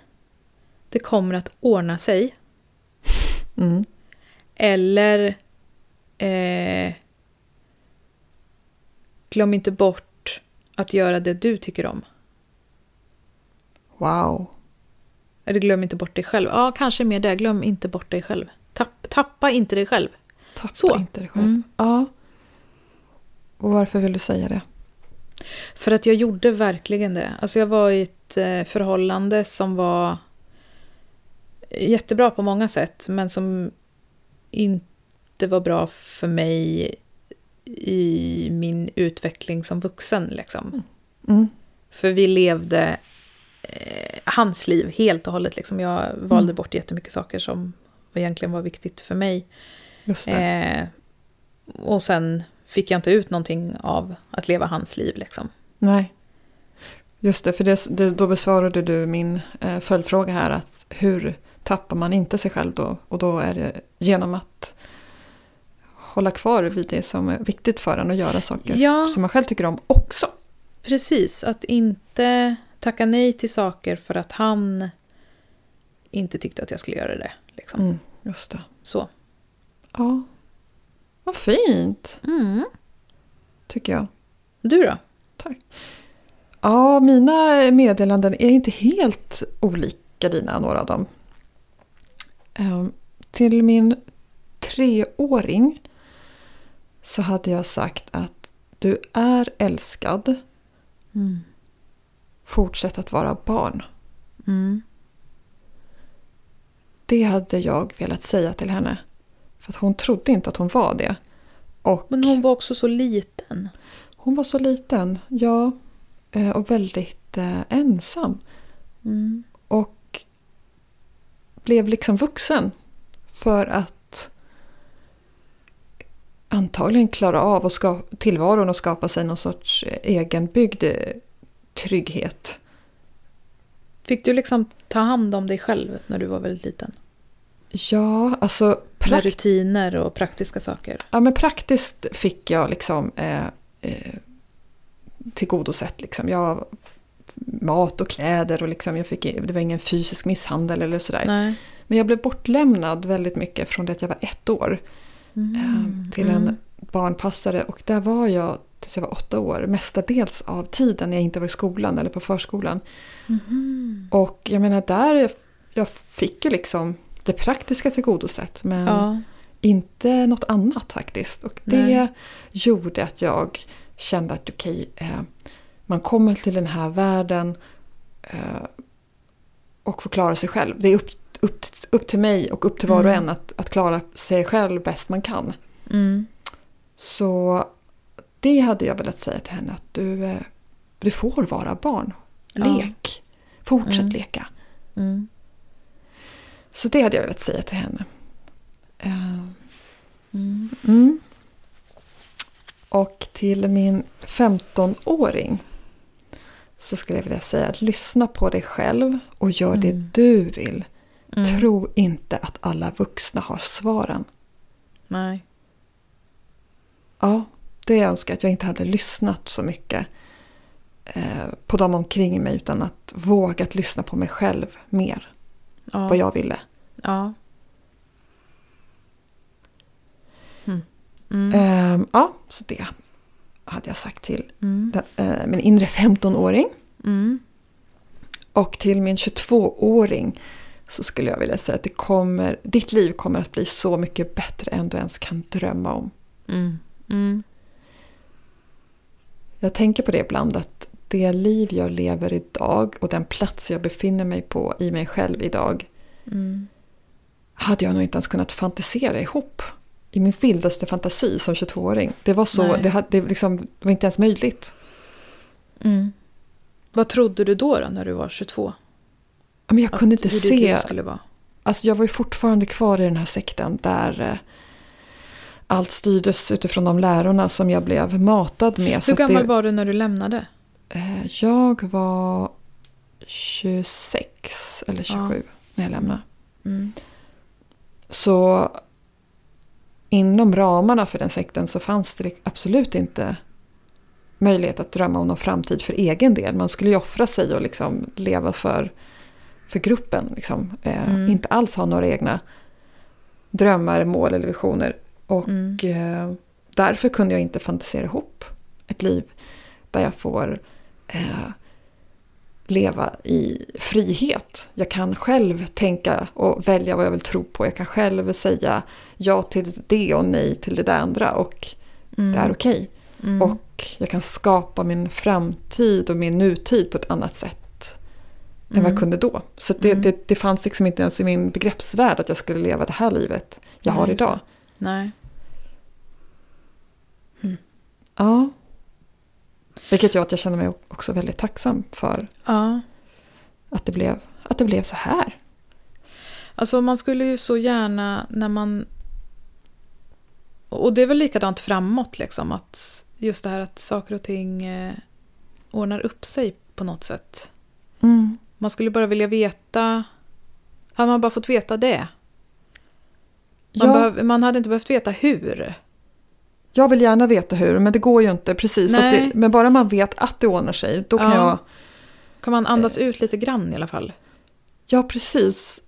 det kommer att ordna sig Mm. eller eh, glöm inte bort att göra det du tycker om. Wow. Eller glöm inte bort dig själv. Ja, kanske mer det. Glöm inte bort dig själv. Tapp, tappa inte dig själv. Tappa Så. inte dig själv. Mm. Ja. Och varför vill du säga det? För att jag gjorde verkligen det. Alltså jag var i ett eh, förhållande som var jättebra på många sätt, men som inte var bra för mig i min utveckling som vuxen. Liksom. Mm. För vi levde eh, hans liv helt och hållet. Liksom. Jag valde Mm. bort jättemycket saker som egentligen var viktigt för mig. Eh, och sen fick jag inte ut någonting av att leva hans liv. Liksom. Nej. Just det, för det, det, då besvarade du min eh, följdfråga här. att Hur tappar man inte sig själv då? Och då är det genom att hålla kvar vid det som är viktigt för en och göra saker Ja. som man själv tycker om också. precis. Att inte tacka nej till saker för att han inte tyckte att jag skulle göra det. Liksom. Mm, just det. Så. Ja. Vad fint, Mm. tycker jag. Du då? Ja, mina meddelanden är inte helt olika dina, några av dem. Ehm, till min treåring så hade jag sagt att du är älskad, Mm. fortsätt att vara barn. Mm. Det hade jag velat säga till henne. För att hon trodde inte att hon var det. Och Men hon var också så liten. hon var så liten, ja. eh, Och väldigt eh, ensam. Mm. Och blev liksom vuxen. För att antagligen klara av att ska, tillvaron och skapa sig någon sorts egenbyggd trygghet. Fick du liksom ta hand om dig själv när du var väldigt liten? Ja, alltså Med rutiner och praktiska saker? ja, men praktiskt fick jag liksom eh, eh, tillgodosett. Liksom. Jag, mat och kläder och liksom, jag fick, det var ingen fysisk misshandel eller sådär. Nej. Men jag blev bortlämnad väldigt mycket från det att jag var ett år. eh, till en barnpassare och där var jag tills jag var åtta år. Mestadels av tiden när jag inte var i skolan eller på förskolan. Mhm. Och jag menar där, jag fick ju liksom det praktiska tillgodosett men Ja. inte något annat faktiskt. Och det Nej. gjorde att jag kände att okej, eh, man kommer till den här världen eh, och får klara sig själv. Det är upp, upp, upp till mig och upp till var och Mm. en att, att klara sig själv bäst man kan. Mm. Så det hade jag velat säga till henne att du, eh, du får vara barn. Ja. Lek. Fortsätt Mm. leka. Mm. Så det hade jag velat säga till henne. Eh, Mm. Mm. Och till min 15-åring så skulle jag vilja säga att lyssna på dig själv och gör det Mm. du vill. Mm. Tro inte att alla vuxna har svaren. Nej. Ja, det önskar jag att jag inte hade lyssnat så mycket eh, på dem omkring mig utan att vågat lyssna på mig själv mer. Ja. Vad jag ville. Ja. Mm. Mm. Ehm, ja, så det hade jag sagt till Mm. den, eh, min inre 15-åring. Mm. Och till min 22-åring så skulle jag vilja säga att det kommer, ditt liv kommer att bli så mycket bättre än du ens kan drömma om. Mm. Mm. Jag tänker på det ibland att det liv jag lever idag och den plats jag befinner mig på i mig själv idag Mm. hade jag nog inte ens kunnat fantisera ihop. I min vildaste fantasi som 22-åring. Det var så, Nej. det, hade, det, liksom, var inte ens möjligt. Mm. Vad trodde du då, då när du var 22? Men jag Att- kunde inte hur ditt liv se skulle vara? Alltså jag var ju fortfarande kvar i den här sekten där eh, allt styrdes utifrån de lärorna som jag blev matad med. Hur gammal det, var du när du lämnade? eh, Jag var 26 eller 27 när jag lämnade. Mm. Så inom ramarna för den sekten så fanns det absolut inte möjlighet att drömma om någon framtid för egen del. Man skulle ju offra sig och liksom leva för, för gruppen. Liksom. Eh, Mm. Inte alls ha några egna drömmar, mål eller visioner. Och Mm. eh, därför kunde jag inte fantisera ihop ett liv där jag får eh, leva i frihet. Jag kan själv tänka och välja vad jag vill tro på. Jag kan själv säga ja till det och nej till det där andra och Mm. det är okej. Mm. Och jag kan skapa min framtid och min nutid på ett annat sätt än vad Mm. jag kunde då. Så det, Mm. det, det fanns liksom inte ens i min begreppsvärld att jag skulle leva det här livet jag Nej, har idag. Nej. Ja. Vilket gör att jag känner mig också väldigt tacksam för Ja. att det blev, att det blev så här. Alltså man skulle ju så gärna när man... Och det är väl likadant framåt liksom. Att just det här att saker och ting eh, ordnar upp sig på något sätt. Man skulle bara vilja veta... Hade man bara fått veta det? Man, Ja, behöv, man hade inte behövt veta hur. Jag vill gärna veta hur, men det går ju inte precis. Det, men bara man vet att det ordnar sig, då kan Ja. jag... Kan man andas ut lite grann i alla fall? Ja, precis.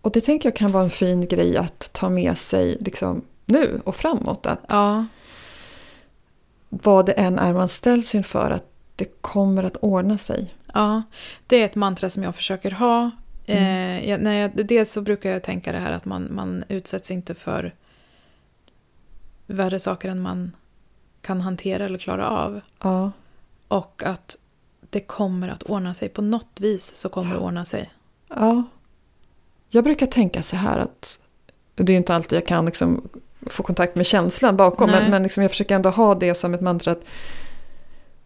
Och det tänker jag kan vara en fin grej att ta med sig liksom, nu och framåt. Att Ja. vad det än är man ställs inför, att det kommer att ordna sig. Ja, det är ett mantra som jag försöker ha. Eh, jag, när jag, dels så brukar jag tänka det här att man, man utsätts inte för värre saker än man kan hantera eller klara av. Ja, Och att det kommer att ordna sig. På något vis så kommer det ordna sig. ja. Jag brukar tänka så här att det är inte alltid jag kan liksom få kontakt med känslan bakom, Nej. men, men liksom jag försöker ändå ha det som ett mantra att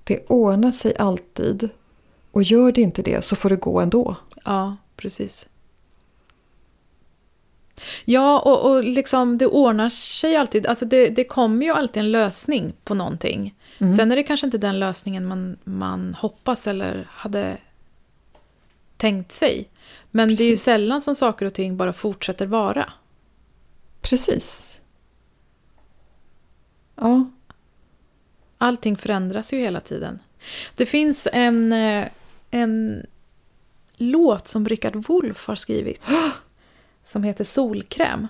det ordnar sig alltid. Och gör det inte det så får det gå ändå. Ja, precis. Ja, och, och liksom det ordnar sig alltid. Alltså det, det kommer ju alltid en lösning på någonting. Mm. Sen är det kanske inte den lösningen man, man hoppas eller hade tänkt sig. Men det är ju Precis. sällan som saker och ting bara fortsätter vara. Precis. Ja, Allting förändras ju hela tiden. Det finns en, eh, en låt som Richard Wolff har skrivit. Som heter Solkräm.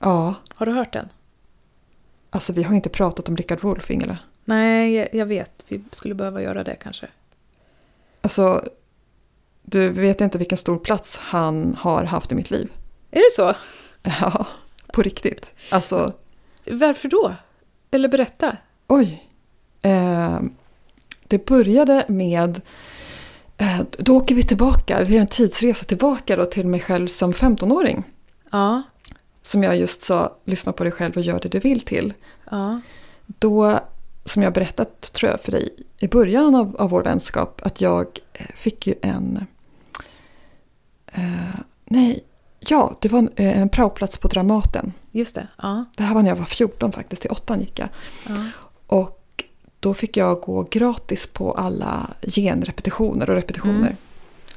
ja. Har du hört den? Alltså vi har inte pratat om Richard Wolff, Ingela. Nej, jag- jag vet. Vi skulle behöva göra det kanske. Alltså, du vet inte vilken stor plats han har haft i mitt liv. Är det så? Ja, på riktigt. Alltså, Varför då? Eller berätta. oj. Eh, det började med... Eh, då åker vi tillbaka, vi har en tidsresa tillbaka då till mig själv som 15-åring. Ja, Som jag just sa, lyssna på dig själv och gör det du vill till. ja, Då, som jag berättat tror jag för dig i början av, av vår vänskap, att jag eh, fick ju en... Eh, nej, ja, det var en, eh, en praoplats på Dramaten. just det. Ja, Det här var när jag var 14 faktiskt, till åttan gick jag. ja, Och då fick jag gå gratis på alla genrepetitioner och repetitioner. Mm.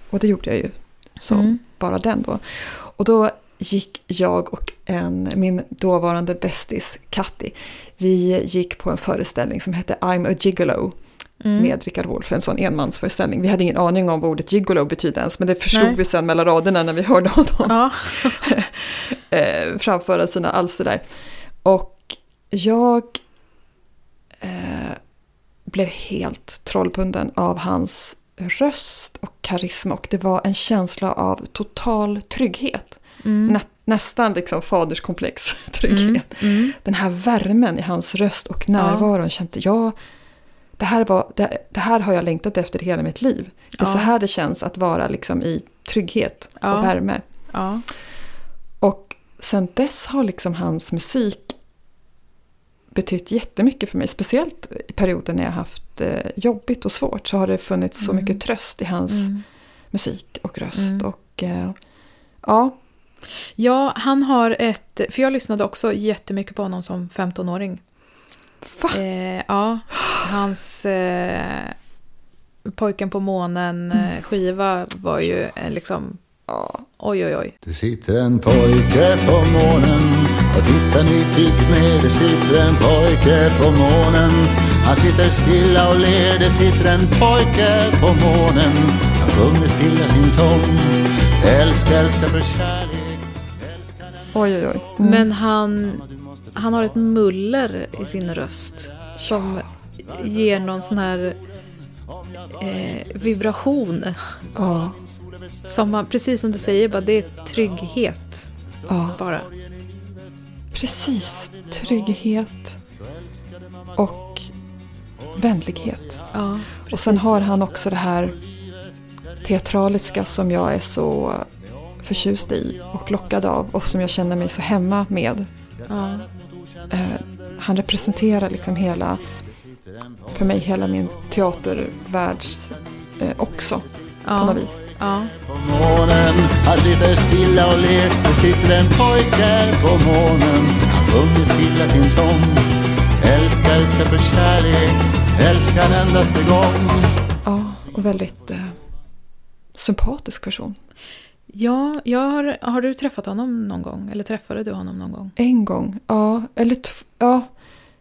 Och det gjorde jag ju som Mm. bara den då. Och då gick jag och en, min dåvarande bästis Katti, vi gick på en föreställning som hette I'm a gigolo Mm. med Richard Wolff, en sån enmansföreställning. Vi hade ingen aning om vad ordet gigolo betyder ens, men det förstod Nej. vi sen mellan raderna när vi hörde honom ja. eh, framföra sina alster där. Och jag eh, blev helt trollbunden av hans röst och karisma och det var en känsla av total trygghet. Mm. Nä, nästan liksom faderskomplex trygghet. Mm. Mm. Den här värmen i hans röst och närvaron kände jag det här, var, det, det här har jag längtat efter hela mitt liv. Det är Ja. så här det känns att vara liksom i trygghet Ja. och värme. Ja. Och sen dess har liksom hans musik betytt jättemycket för mig. Speciellt i perioder när jag haft eh, jobbigt och svårt så har det funnits så Mm. mycket tröst i hans Mm. musik och röst. Mm. Och eh, ja, Ja, han har ett... För jag lyssnade också jättemycket på honom som 15-åring. va? Eh, ja, hans eh, Pojken på månen eh, skiva var ju eh, liksom... Ja, Oj, oj, oj. Det sitter en pojke på månen och tittar nyfiket ner. Det sitter en pojke på månen. Han sitter stilla och ler. Det sitter en pojke på månen. Han sjunger stilla sin sång. Älska, älska för kärlek. Oj oj oj. Mm. Men han, han har ett muller i sin röst som ger någon sån här eh, vibration. Ja, Som man, precis som du säger, bara, det är trygghet ja, bara. precis. Trygghet och vänlighet. Ja, Och sen har han också det här teatraliska som jag är så förtjust i och lockad av och som jag känner mig så hemma med. Ja, Eh, han representerar liksom hela, för mig hela min teatervärld eh, också på ja, något vis. ja, på månen. Han sitter stilla och ler. Det sitter en pojke på månen. Han sjunger stilla sin sång. Älska, älska för kärlek. Älska en endaste gång. Ja, och väldigt eh, sympatisk person. Ja jag har, har du träffat honom någon gång? Eller träffade du honom någon gång? En gång, ja, eller ja,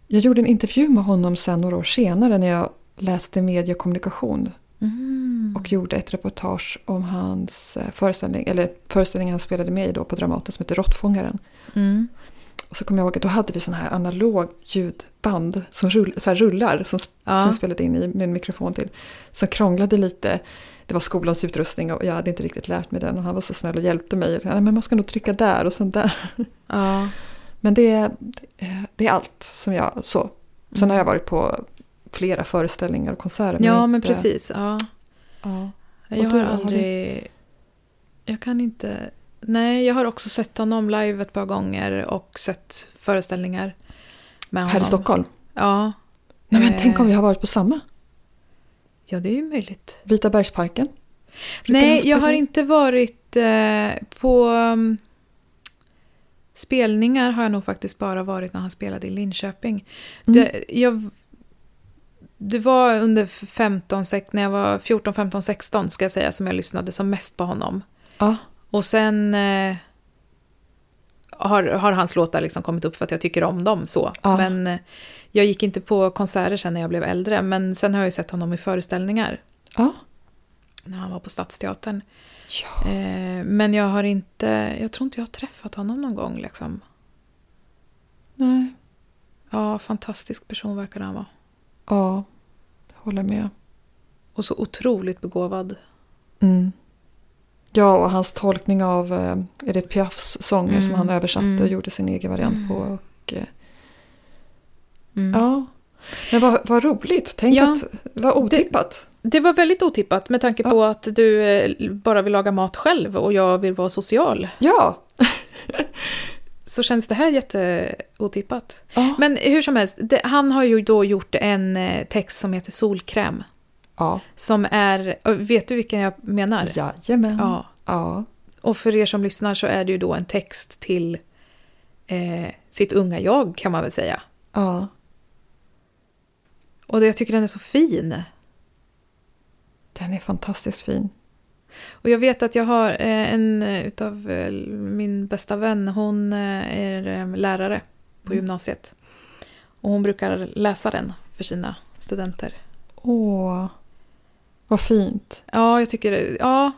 Jag gjorde en intervju med honom sen några år senare när jag läste media och kommunikation. Mm. Och gjorde ett reportage om hans eh, föreställning, eller föreställningen han spelade med i då på Dramaten som heter Råttfångaren. Mm. Och så kommer jag ihåg att då hade vi sån här analog ljudband som rull, så rullar som, Ja. som spelade in i med en mikrofon till. Som krånglade lite. Det var skolans utrustning och jag hade inte riktigt lärt mig den och han var så snäll och hjälpte mig. Nej, men man ska nog trycka där och sen där. Ja. Men det, det är allt som jag så. Sen har jag varit på flera föreställningar och konserter. ja, men inte- precis. Ja. Ja. Jag har då? Har aldrig... Jag kan inte... Nej, jag har också sett honom live ett par gånger och sett föreställningar med honom. Här i Stockholm. Ja. Nej, men Eh. tänk om vi har varit på samma. Ja, det är ju möjligt. Vita bergsparken. Nej, jag har in? inte varit eh, på... um, spelningar har jag nog faktiskt bara varit när han spelade i Linköping. Mm. Det, jag, det var under 15, sex- när jag var 14, 15, 16 ska jag säga som jag lyssnade som mest på honom. Ja. Och sen eh, har, har hans låtar liksom kommit upp för att jag tycker om dem så. Ja. Men eh, jag gick inte på konserter sen när jag blev äldre. Men sen har jag ju sett honom i föreställningar. ja. När han var på Stadsteatern. Ja. Eh, men jag har inte, jag tror inte jag har träffat honom någon gång liksom. Nej. Ja, fantastisk person verkar han vara. Ja. Jag håller med. Och så otroligt begåvad. Mm. Ja, och hans tolkning av eh, Edith Piafs sånger Mm. som han översatte Mm. och gjorde sin egen variant på. Och, eh, Mm. ja. Men vad, vad roligt. Tänk Ja. att, vad otippat. Det var väldigt otippat med tanke Ja. på att du eh, bara vill laga mat själv och jag vill vara social. Ja. Så känns det här jätteotippat. Ja. Men hur som helst, det, han har ju då gjort en eh, text som heter Solkräm. Ja. Som är, vet du vilken jag menar? Jajamän. Ja. Ja. Och för er som lyssnar så är det ju då en text till eh, sitt unga jag kan man väl säga. Ja. Och det, jag tycker den är så fin. Den är fantastiskt fin. Och jag vet att jag har eh, en eh, utav eh, min bästa vän, hon är lärare på Mm. gymnasiet. Och hon brukar läsa den för sina studenter. Åh. Vad fint. Ja, jag tycker det. Ja,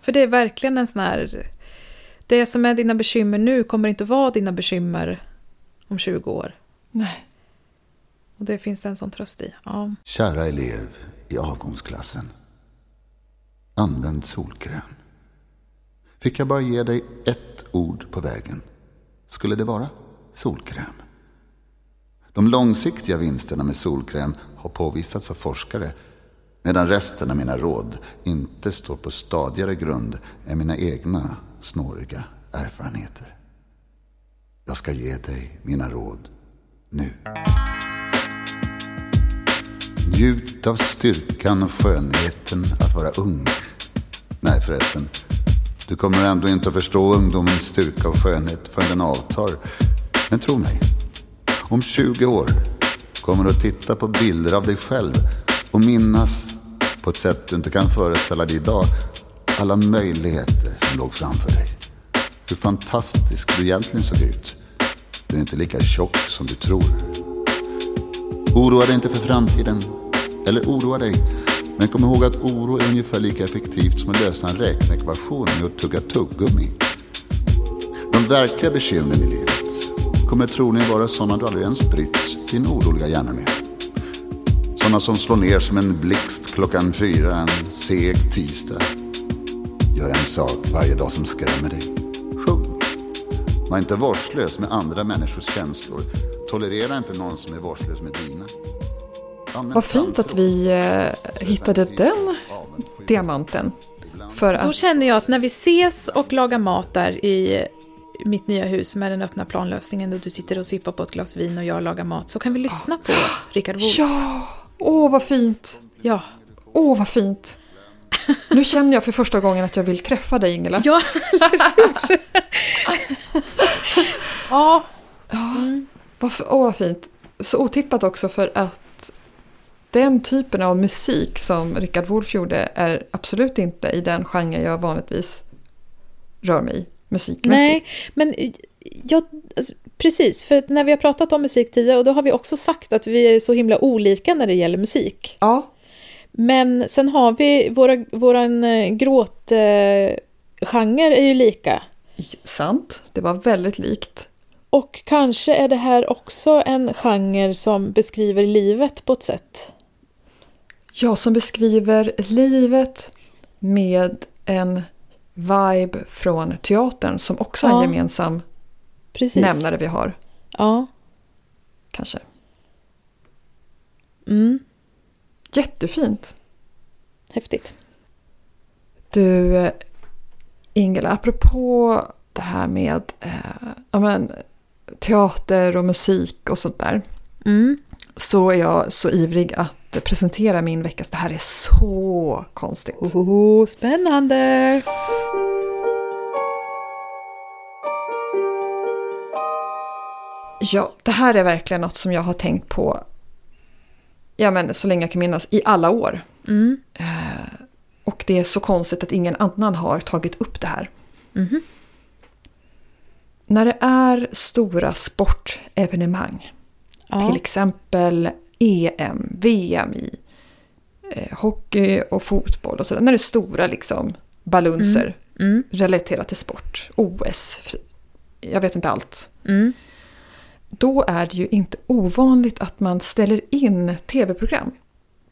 för det är verkligen en sån här... Det som är dina bekymmer nu kommer inte vara dina bekymmer om 20 år. Nej. Och det finns en sån tröst i. Ja. Kära elev i avgångsklassen. Använd solkräm. Fick jag bara ge dig ett ord på vägen skulle det vara solkräm. De långsiktiga vinsterna med solkräm har påvisats av forskare medan resten av mina råd inte står på stadigare grund än mina egna snåriga erfarenheter. Jag ska ge dig mina råd nu. Njut av styrkan och skönheten att vara ung. Nej förresten, du kommer ändå inte att förstå ungdomens styrka och skönhet förrän den avtar. Men tro mig, om 20 år kommer du att titta på bilder av dig själv och minnas på ett sätt du inte kan föreställa dig idag alla möjligheter som låg framför dig. Hur fantastisk du egentligen såg ut. Du är inte lika tjock som du tror. Oroa dig inte för framtiden. Eller oroa dig. Men kom ihåg att oro är ungefär lika effektivt som att lösa en räkneekvation med att tugga tuggummi. De verkliga bekymren i livet kommer troligen vara sådana du aldrig ens brytt din oroliga hjärna med. Sådana som slår ner som en blixt klockan fyra en seg tisdag. Gör en sak varje dag som skrämmer dig. Sjung. Var inte vårdslös med andra människors känslor. Tolerera inte någon som är vårdslös med dina. Använd Vad fint att vi eh, hittade den diamanten. För Då att, känner jag att när vi ses och lagar mat där i mitt nya hus med den öppna planlösningen och du sitter och sippar på ett glas vin och jag lagar mat så kan vi lyssna på Rickard Wolff. ja, åh vad fint. Ja. Åh vad fint. Nu känner jag för första gången att jag vill träffa dig Ingela. Ja, ja. F- Åh vad fint. Så otippat också för att den typen av musik som Richard Wolff gjorde är absolut inte i den genre jag vanligtvis rör mig i musikmässigt. Nej, men jag, alltså, precis. För när vi har pratat om musik tidigare, och då har vi också sagt att vi är så himla olika när det gäller musik. Ja, Men sen har vi, våra, våran eh, gråtgenre genre är ju lika. sant. Det var väldigt likt. Och kanske är det här också en genre som beskriver livet på ett sätt. Ja, som beskriver livet med en vibe från teatern som också är en Ja. gemensam Precis. nämnare vi har. Ja. Kanske. Mm. Jättefint. Häftigt. Du, eh, Ingela, apropå det här med eh, ja, men, teater och musik och sånt där. Mm. Så är jag så ivrig att presentera min veckas. Det här är så konstigt. Oh, spännande! Ja, det här är verkligen något som jag har tänkt på ja, men, så länge jag kan minnas, i alla år. Mm. Eh, och det är så konstigt att ingen annan har tagit upp det här. Mhm. När det är stora sportevenemang, Ja. till exempel EM, VM i eh, hockey och fotboll och sådär. När det är stora liksom balunser Mm. relaterat till sport, OS, jag vet inte allt. Då är det ju inte ovanligt att man ställer in tv-program.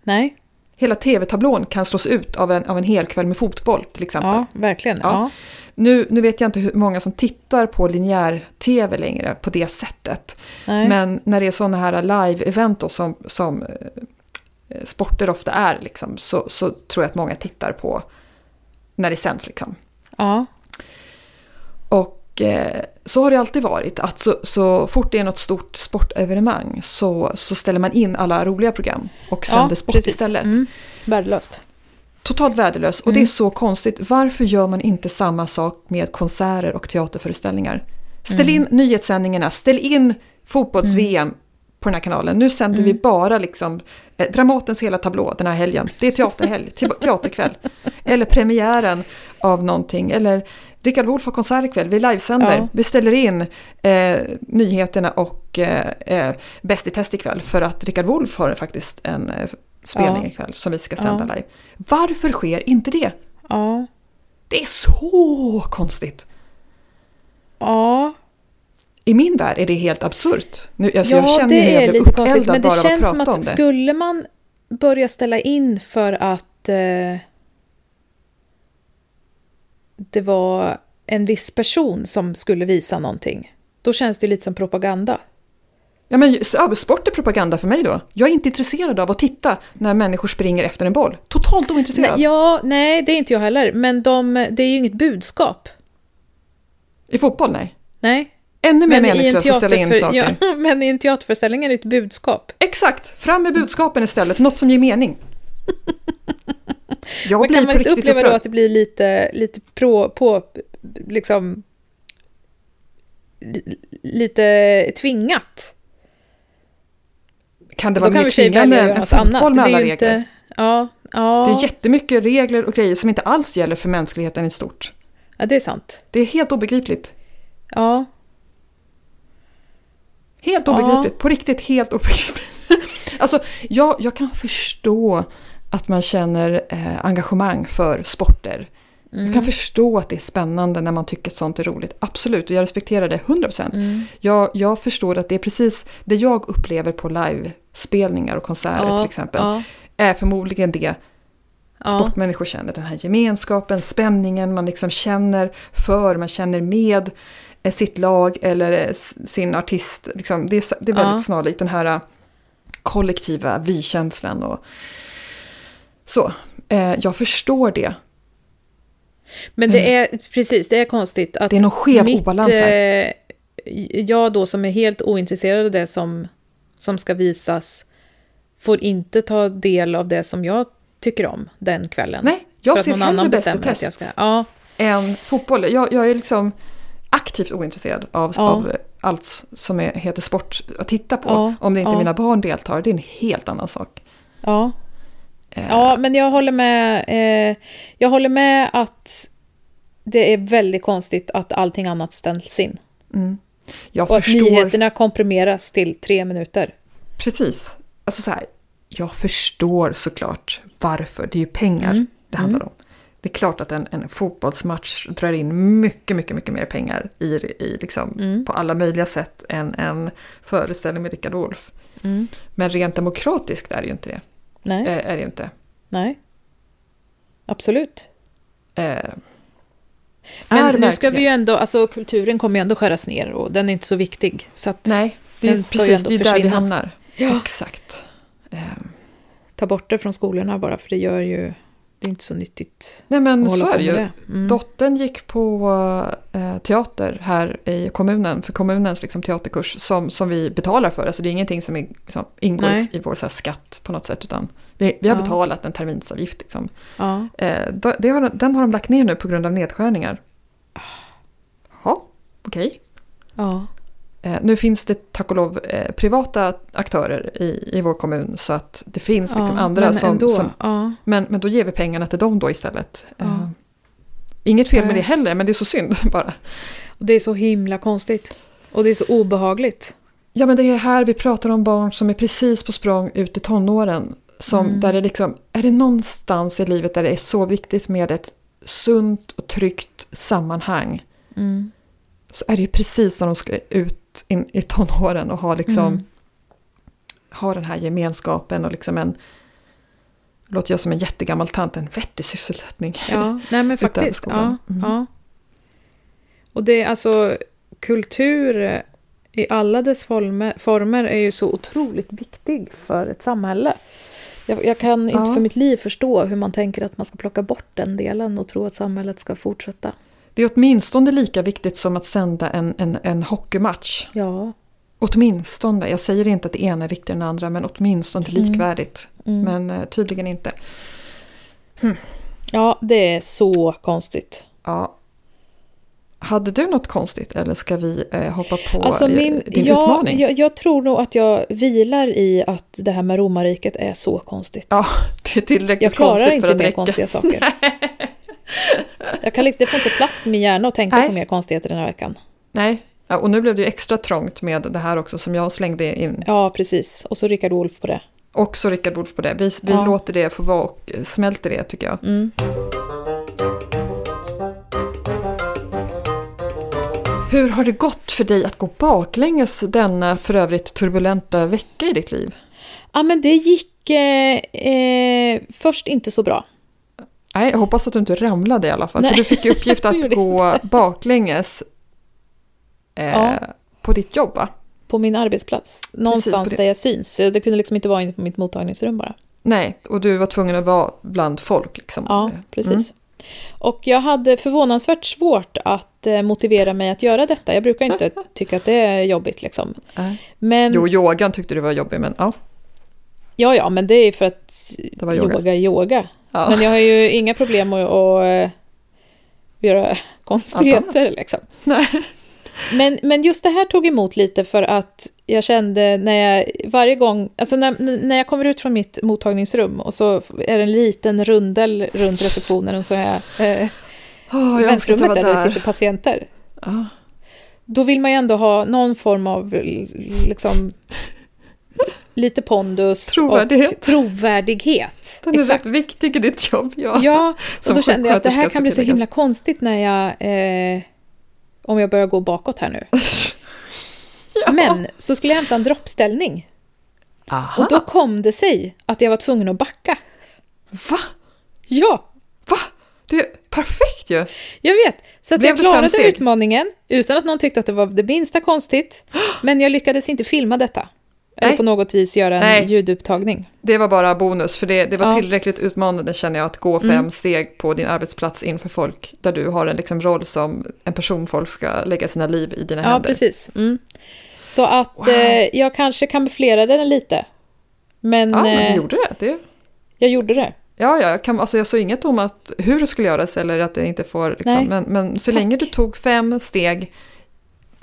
Nej, Hela tv-tablån kan slås ut av en, av en hel kväll med fotboll till exempel. ja, verkligen. Ja. Ja. Nu, nu vet jag inte hur många som tittar på linjär-tv längre på det sättet. Nej. Men när det är sådana här live-event som, som eh, sporter ofta är liksom, så, så tror jag att många tittar på när det sänds. Liksom. Ja. Och eh, så har det alltid varit, att så, så fort det är något stort sportevenemang så, så ställer man in alla roliga program och sänder sport precis. istället. Mm. Värdelöst. Totalt värdelös. Och det är så konstigt. Varför gör man inte samma sak med konserter och teaterföreställningar? Ställ in nyhetssändningarna, ställ in fotbolls-VM på den här kanalen. Nu sänder vi bara liksom eh, Dramatens hela tablå den här helgen. Det är teaterhelg, te- teaterkväll. Eller premiären av någonting. Eller Rickard Wolff har konsert ikväll, vi livesänder. Ja. Vi ställer in eh, nyheterna och eh, eh, Bäst i test ikväll. För att Rickard Wolff har faktiskt en eh, spelning Ja. ikväll som vi ska sända Ja. live. Varför sker inte det? Ja. Det är så konstigt. Ja. I min värld är det helt absurt. Nu, alltså jag ja, känner hur det jag är blir lite konstigt. Men det känns som att skulle man börja ställa in för att eh, det var en viss person som skulle visa någonting, då känns det lite som propaganda. Ja, men sport är propaganda för mig då. Jag är inte intresserad av att titta när människor springer efter en boll. Totalt ointresserad. Nej, ja, nej, det är inte jag heller. Men de, det är ju inget budskap. I fotboll, nej. Nej. Ännu mer meningslöst att ställa in saker. ja, men i en teaterföreställning är det ett budskap. Exakt! Fram med budskapen istället, något som ger mening. Jag Men kan på man inte uppleva då att det blir lite, lite pro, på, liksom, li- lite tvingat? Kan det vara mer tvingande än fotboll annat. med Det är alla regler? inte, ja, ja, Det är jättemycket regler och grejer som inte alls gäller för mänskligheten i stort. ja, det är sant. Det är helt obegripligt. Ja, Helt Ja. obegripligt. På riktigt helt obegripligt. alltså, jag, jag kan förstå att man känner eh, engagemang för sporter. Jag Mm. kan förstå att det är spännande när man tycker att sånt är roligt. Absolut, och jag respekterar det 100%. Mm. Jag, jag förstår att det är precis det jag upplever på livespelningar och konserter ja, till exempel. Ja, Är förmodligen det ja, sportmänniskor känner. Den här gemenskapen, spänningen man liksom känner för, man känner med eh, sitt lag eller eh, sin artist. Liksom, det, är, det är väldigt Ja. snarlikt den här eh, kollektiva vi-känslan. Och, så, eh, jag förstår det. Men det är, precis, det är konstigt att Det är någon skev mitt, obalans här. eh, jag då som är helt ointresserad av det som, som ska visas får inte ta del av det som jag tycker om den kvällen. Nej, jag för ser någon hellre Bäst i test ska... Ja, än fotboll. Jag, jag är liksom aktivt ointresserad av, Ja. av allt som är, heter sport att titta på. Ja, Om det inte ja. mina barn deltar, det är en helt annan sak. ja. Eh, Ja, men jag håller med. Eh, jag håller med att det är väldigt konstigt att allting annat ställs in. Mm. Jag Och att förstår... nyheterna komprimeras till tre minuter. Precis. Alltså så här, jag förstår såklart varför. Det är ju pengar Mm. det handlar om. Det är klart att en, en fotbollsmatch drar in mycket, mycket, mycket mer pengar i, i liksom, Mm. på alla möjliga sätt än en föreställning med Rickard Wolff. Mm. Men rent demokratiskt är det ju inte det. Nej, Eh, är det inte. nej. Absolut. Eh, Men är nu ska vi ju ändå, alltså kulturen kommer ju ändå skäras ner och den är inte så viktig. Så Nej, det är precis det är där vi försvinna. hamnar. Ja. Exakt. Eh, ta bort det från skolorna bara, för det gör ju, det är inte så nyttigt nej men så är det ju. Mm. Dottern gick på eh, teater här i kommunen, för kommunens liksom, teaterkurs som, som vi betalar för. Alltså det är ingenting som är, liksom, ingår Nej. i vår här, skatt på något sätt, utan vi, vi har Ja. betalat en terminsavgift. Liksom. Ja. Eh, då- det har, den har de lagt ner nu på grund av nedskärningar. Ja, okej. ja. Eh, nu finns det tack och lov eh, privata aktörer i, i vår kommun så att det finns liksom ja, andra men som, ändå, som ja. men, men då ger vi pengarna till dem då istället. Ja. Eh, inget fel med det heller, men det är så synd bara. Och det är så himla konstigt. Och det är så obehagligt. Ja, men det är här vi pratar om barn som är precis på språng ut i tonåren. Som, Mm. där det liksom, är det någonstans i livet där det är så viktigt med ett sunt och tryggt sammanhang Mm. så är det ju precis när de ska ut in, i tonåren och ha, liksom, Mm. ha den här gemenskapen och liksom en låter jag som en jättegammal tant, en vettig sysselsättning. Ja, nej men faktiskt. Ja. Mm. ja. Och det är alltså, kultur i alla dess former, former är ju så otroligt viktig för ett samhälle. Jag, jag kan inte Ja. för mitt liv förstå hur man tänker att man ska plocka bort den delen och tro att samhället ska fortsätta. Det är åtminstone lika viktigt som att sända en, en, en hockeymatch. Ja. Åtminstone, jag säger inte att det ena är viktigare än det andra, men åtminstone likvärdigt. Mm. Men eh, tydligen inte. Ja, det är så konstigt. Ja. Hade du något konstigt eller ska vi eh, hoppa på Alltså eh, min, din ja, utmaning? Jag, jag tror nog att jag vilar i att det här med romarriket är så konstigt. Ja, det är tillräckligt jag klarar konstigt inte för att mer räcka. konstiga saker. jag kan liksom, det får inte plats i min hjärna att tänka Nej. på mer konstigheter den här veckan. Nej, ja, och nu blev det ju extra trångt med det här också som jag slängde in. Ja, precis. Och så Rickard Wolff på det. Också Rickard Wolff på det. Vi, vi Ja. låter det få vara och smälter det tycker jag. Mm. Hur har det gått för dig att gå baklänges denna för övrigt turbulenta vecka i ditt liv? Ja, men det gick eh, eh, först inte så bra. Nej, jag hoppas att du inte ramlade i alla fall. Nej, För du fick i uppgift att gå baklänges eh, Ja. på ditt jobb va? På min arbetsplats. Någonstans där jag syns. Det kunde liksom inte vara inne på mitt mottagningsrum bara. Nej, och du var tvungen att vara bland folk liksom. Ja, Mm. precis. Och jag hade förvånansvärt svårt att eh, motivera mig att göra detta. Jag brukar inte tycka att det är jobbigt liksom. Nej. Men, Jo, yogan tyckte du var jobbig, men ja. Ja, ja, men det är för att Det var yoga. yoga är yoga. ja. Men jag har ju inga problem att, att eh, göra konstigheter liksom. Nej. Men, men just det här tog emot lite för att jag kände när jag varje gång, alltså när, när jag kommer ut från mitt mottagningsrum och så är det en liten rundel runt receptionen och så är jag eh, Åh, jag väntrummet var där det där. sitter patienter. Ja. Då vill man ju ändå ha någon form av liksom lite pondus Trovärdighet. och trovärdighet. Den är Exakt. rätt viktig i ditt jobb. Ja. Ja, och då kände jag att det här kan bli så himla konstigt när jag... Eh, om jag börjar gå bakåt här nu. ja. Men så skulle jag hämta en droppställning. Aha. Och då kom det sig att jag var tvungen att backa. Va? Ja, Va? Det är perfekt ju! jag vet. Så att Blev jag klarade utmaningen utan att någon tyckte att det var det minsta konstigt. Men jag lyckades inte filma detta. Eller på något vis göra en Nej. ljudupptagning. Det var bara bonus, för det, det var Ja. tillräckligt utmanande känner jag att gå fem Mm. steg på din arbetsplats inför folk, där du har en liksom roll som en person folk ska lägga sina liv i dina Ja, händer. precis. Mm. Så att Wow. eh, jag kanske kamouflerade den lite. Men, Ja, men eh, du gjorde det. det. jag gjorde det. Ja, ja jag, kan, alltså jag sa inget om att, hur det skulle göras eller att det inte får, liksom, men, men så Tack. länge du tog fem steg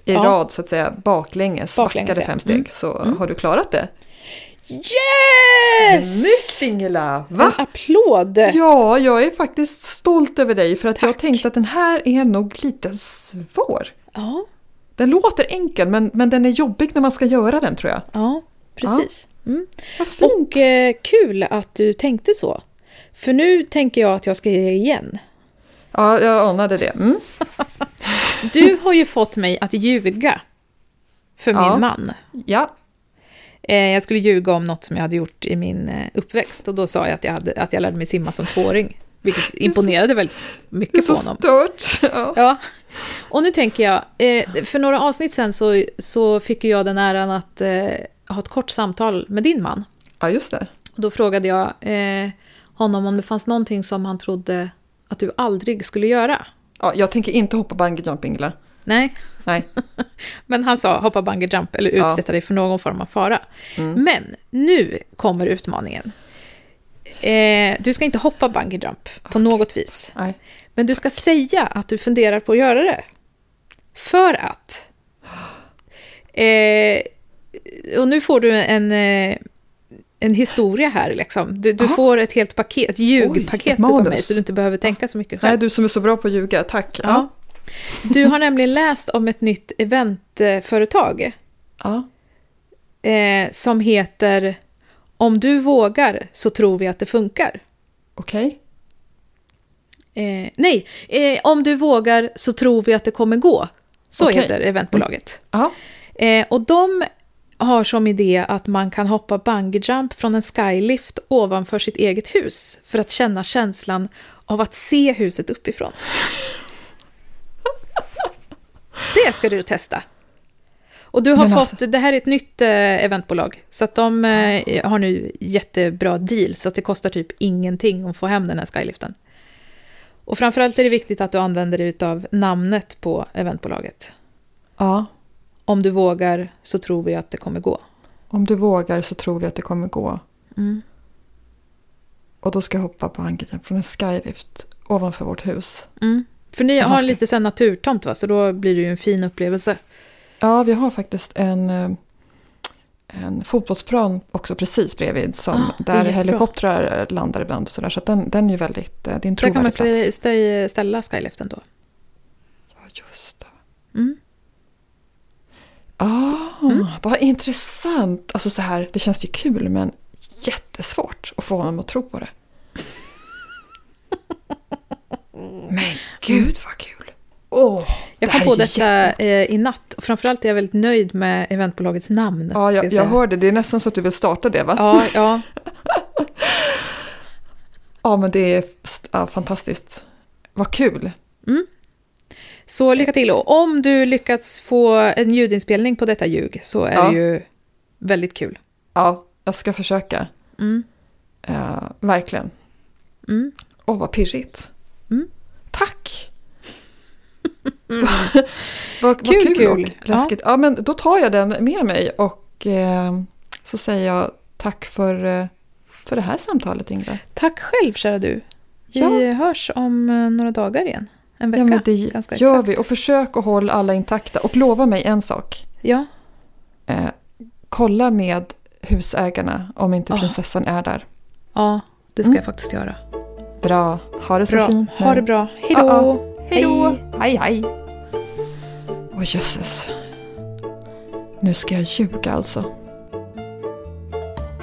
i Ja. rad, så att säga, baklänges, Baklänges, backade ja. fem steg, Mm. så Mm. har du klarat det. Yes! Snyggt Ingela! Va? En applåd! Ja, jag är faktiskt stolt över dig för att jag Tack. tänkte att den här är nog lite svår. Ja. Den låter enkel men, men den är jobbig när man ska göra den tror jag. Ja, precis. Mm. Vad fint! Och eh, kul att du tänkte så. För nu tänker jag att jag ska ge igen. Ja, jag anade det. Mm. Du har ju fått mig att ljuga för Ja. min man. Ja, Eh, jag skulle ljuga om något som jag hade gjort i min eh, uppväxt och då sa jag att jag, hade, att jag lärde mig simma som tvååring. Vilket imponerade väldigt det är mycket så på honom. stört. Ja. Ja. Och nu tänker jag, eh, för några avsnitt sen så, så fick jag den äran att ha ett kort samtal med din man. ja, just det. Då frågade jag honom om det fanns någonting som han trodde att du aldrig skulle göra. Ja, jag tänker inte hoppa bungee jump, Ingela. Nej, Nej. men han sa hoppa bungee jump eller Ja. utsätta dig för någon form av fara. Mm. Men nu kommer utmaningen. Eh, du ska inte hoppa bungee jump på något vis. Nej. Men du ska säga att du funderar på att göra det. För att... Eh, och nu får du en, eh, en historia här. Liksom. Du, du får ett helt paket, ett ljugpaket av mig, så du inte behöver tänka så mycket Nej, själv. du som är så bra på att ljuga. Tack. Ja. Ja. Du har nämligen läst om ett nytt eventföretag Ja. eh, som heter Om du vågar så tror vi att det funkar. Okej. Eh, nej, eh, om du vågar så tror vi att det kommer gå. Så Okej. heter eventbolaget. Eh, och de har som idé att man kan hoppa bungee jump från en skylift ovanför sitt eget hus för att känna känslan av att se huset uppifrån. Det ska du testa. Och du har Men fått, alltså- det här är ett nytt eh, eventbolag, så att de eh, har nu jättebra deal, så att det kostar typ ingenting att få hem den här skyliften. Och framförallt är det viktigt att du använder dig av namnet på eventbolaget. ja. Om du vågar så tror vi att det kommer gå. Om du vågar så tror vi att det kommer gå. Mm. Och då ska jag hoppa på jump från en skylift ovanför vårt hus. Mm. För ni har ska- lite sen naturtomt va, så då blir det ju en fin upplevelse. Ja, vi har faktiskt en, eh, en fotbollsplan också precis bredvid. Som, Ah, där jättebra. helikoptrar landar ibland och sådär. Så att den, den är ju väldigt, eh, det är en Där kan man trovärdig stä- plats. stä- ställa skyliften då. Ja, just det. Mm. Ah, vad intressant. Alltså så här, det känns ju kul men jättesvårt att få honom att tro på det. Men gud vad kul. Åh, Jag kom på detta eh, i natt. Och framförallt är jag väldigt nöjd med eventbolagets namn. Ja, jag, säga. jag hörde. Det är nästan så att du vill starta det va? Ja, ja. Ja, men det är ja, fantastiskt. Vad kul. Så lycka till. Och om du lyckats få en ljudinspelning på detta ljug så är Ja. det ju väldigt kul. Ja, jag ska försöka. Mm. Eh, verkligen. Mm. Åh, vad pirrigt. Mm. Tack! vad, vad Kul, kul, kul. och läskigt. Ja. men då tar jag den med mig och eh, så säger jag tack för, eh, för det här samtalet, Ingrid. Tack själv, kära du. Vi Ja. hörs om eh, några dagar igen. En vecka. Ja, men det gör exakt. vi. Och försök att hålla alla intakta. Och lova mig en sak. Ja, Eh, kolla med husägarna om inte Ah. prinsessan är där. ja, det ska Mm. jag faktiskt göra. Bra. Ha det så Bra. fint nu. Ha det bra. Hej Ja, då! Hej då! Hej, hej! Åh jösses. Nu ska jag ljuga alltså.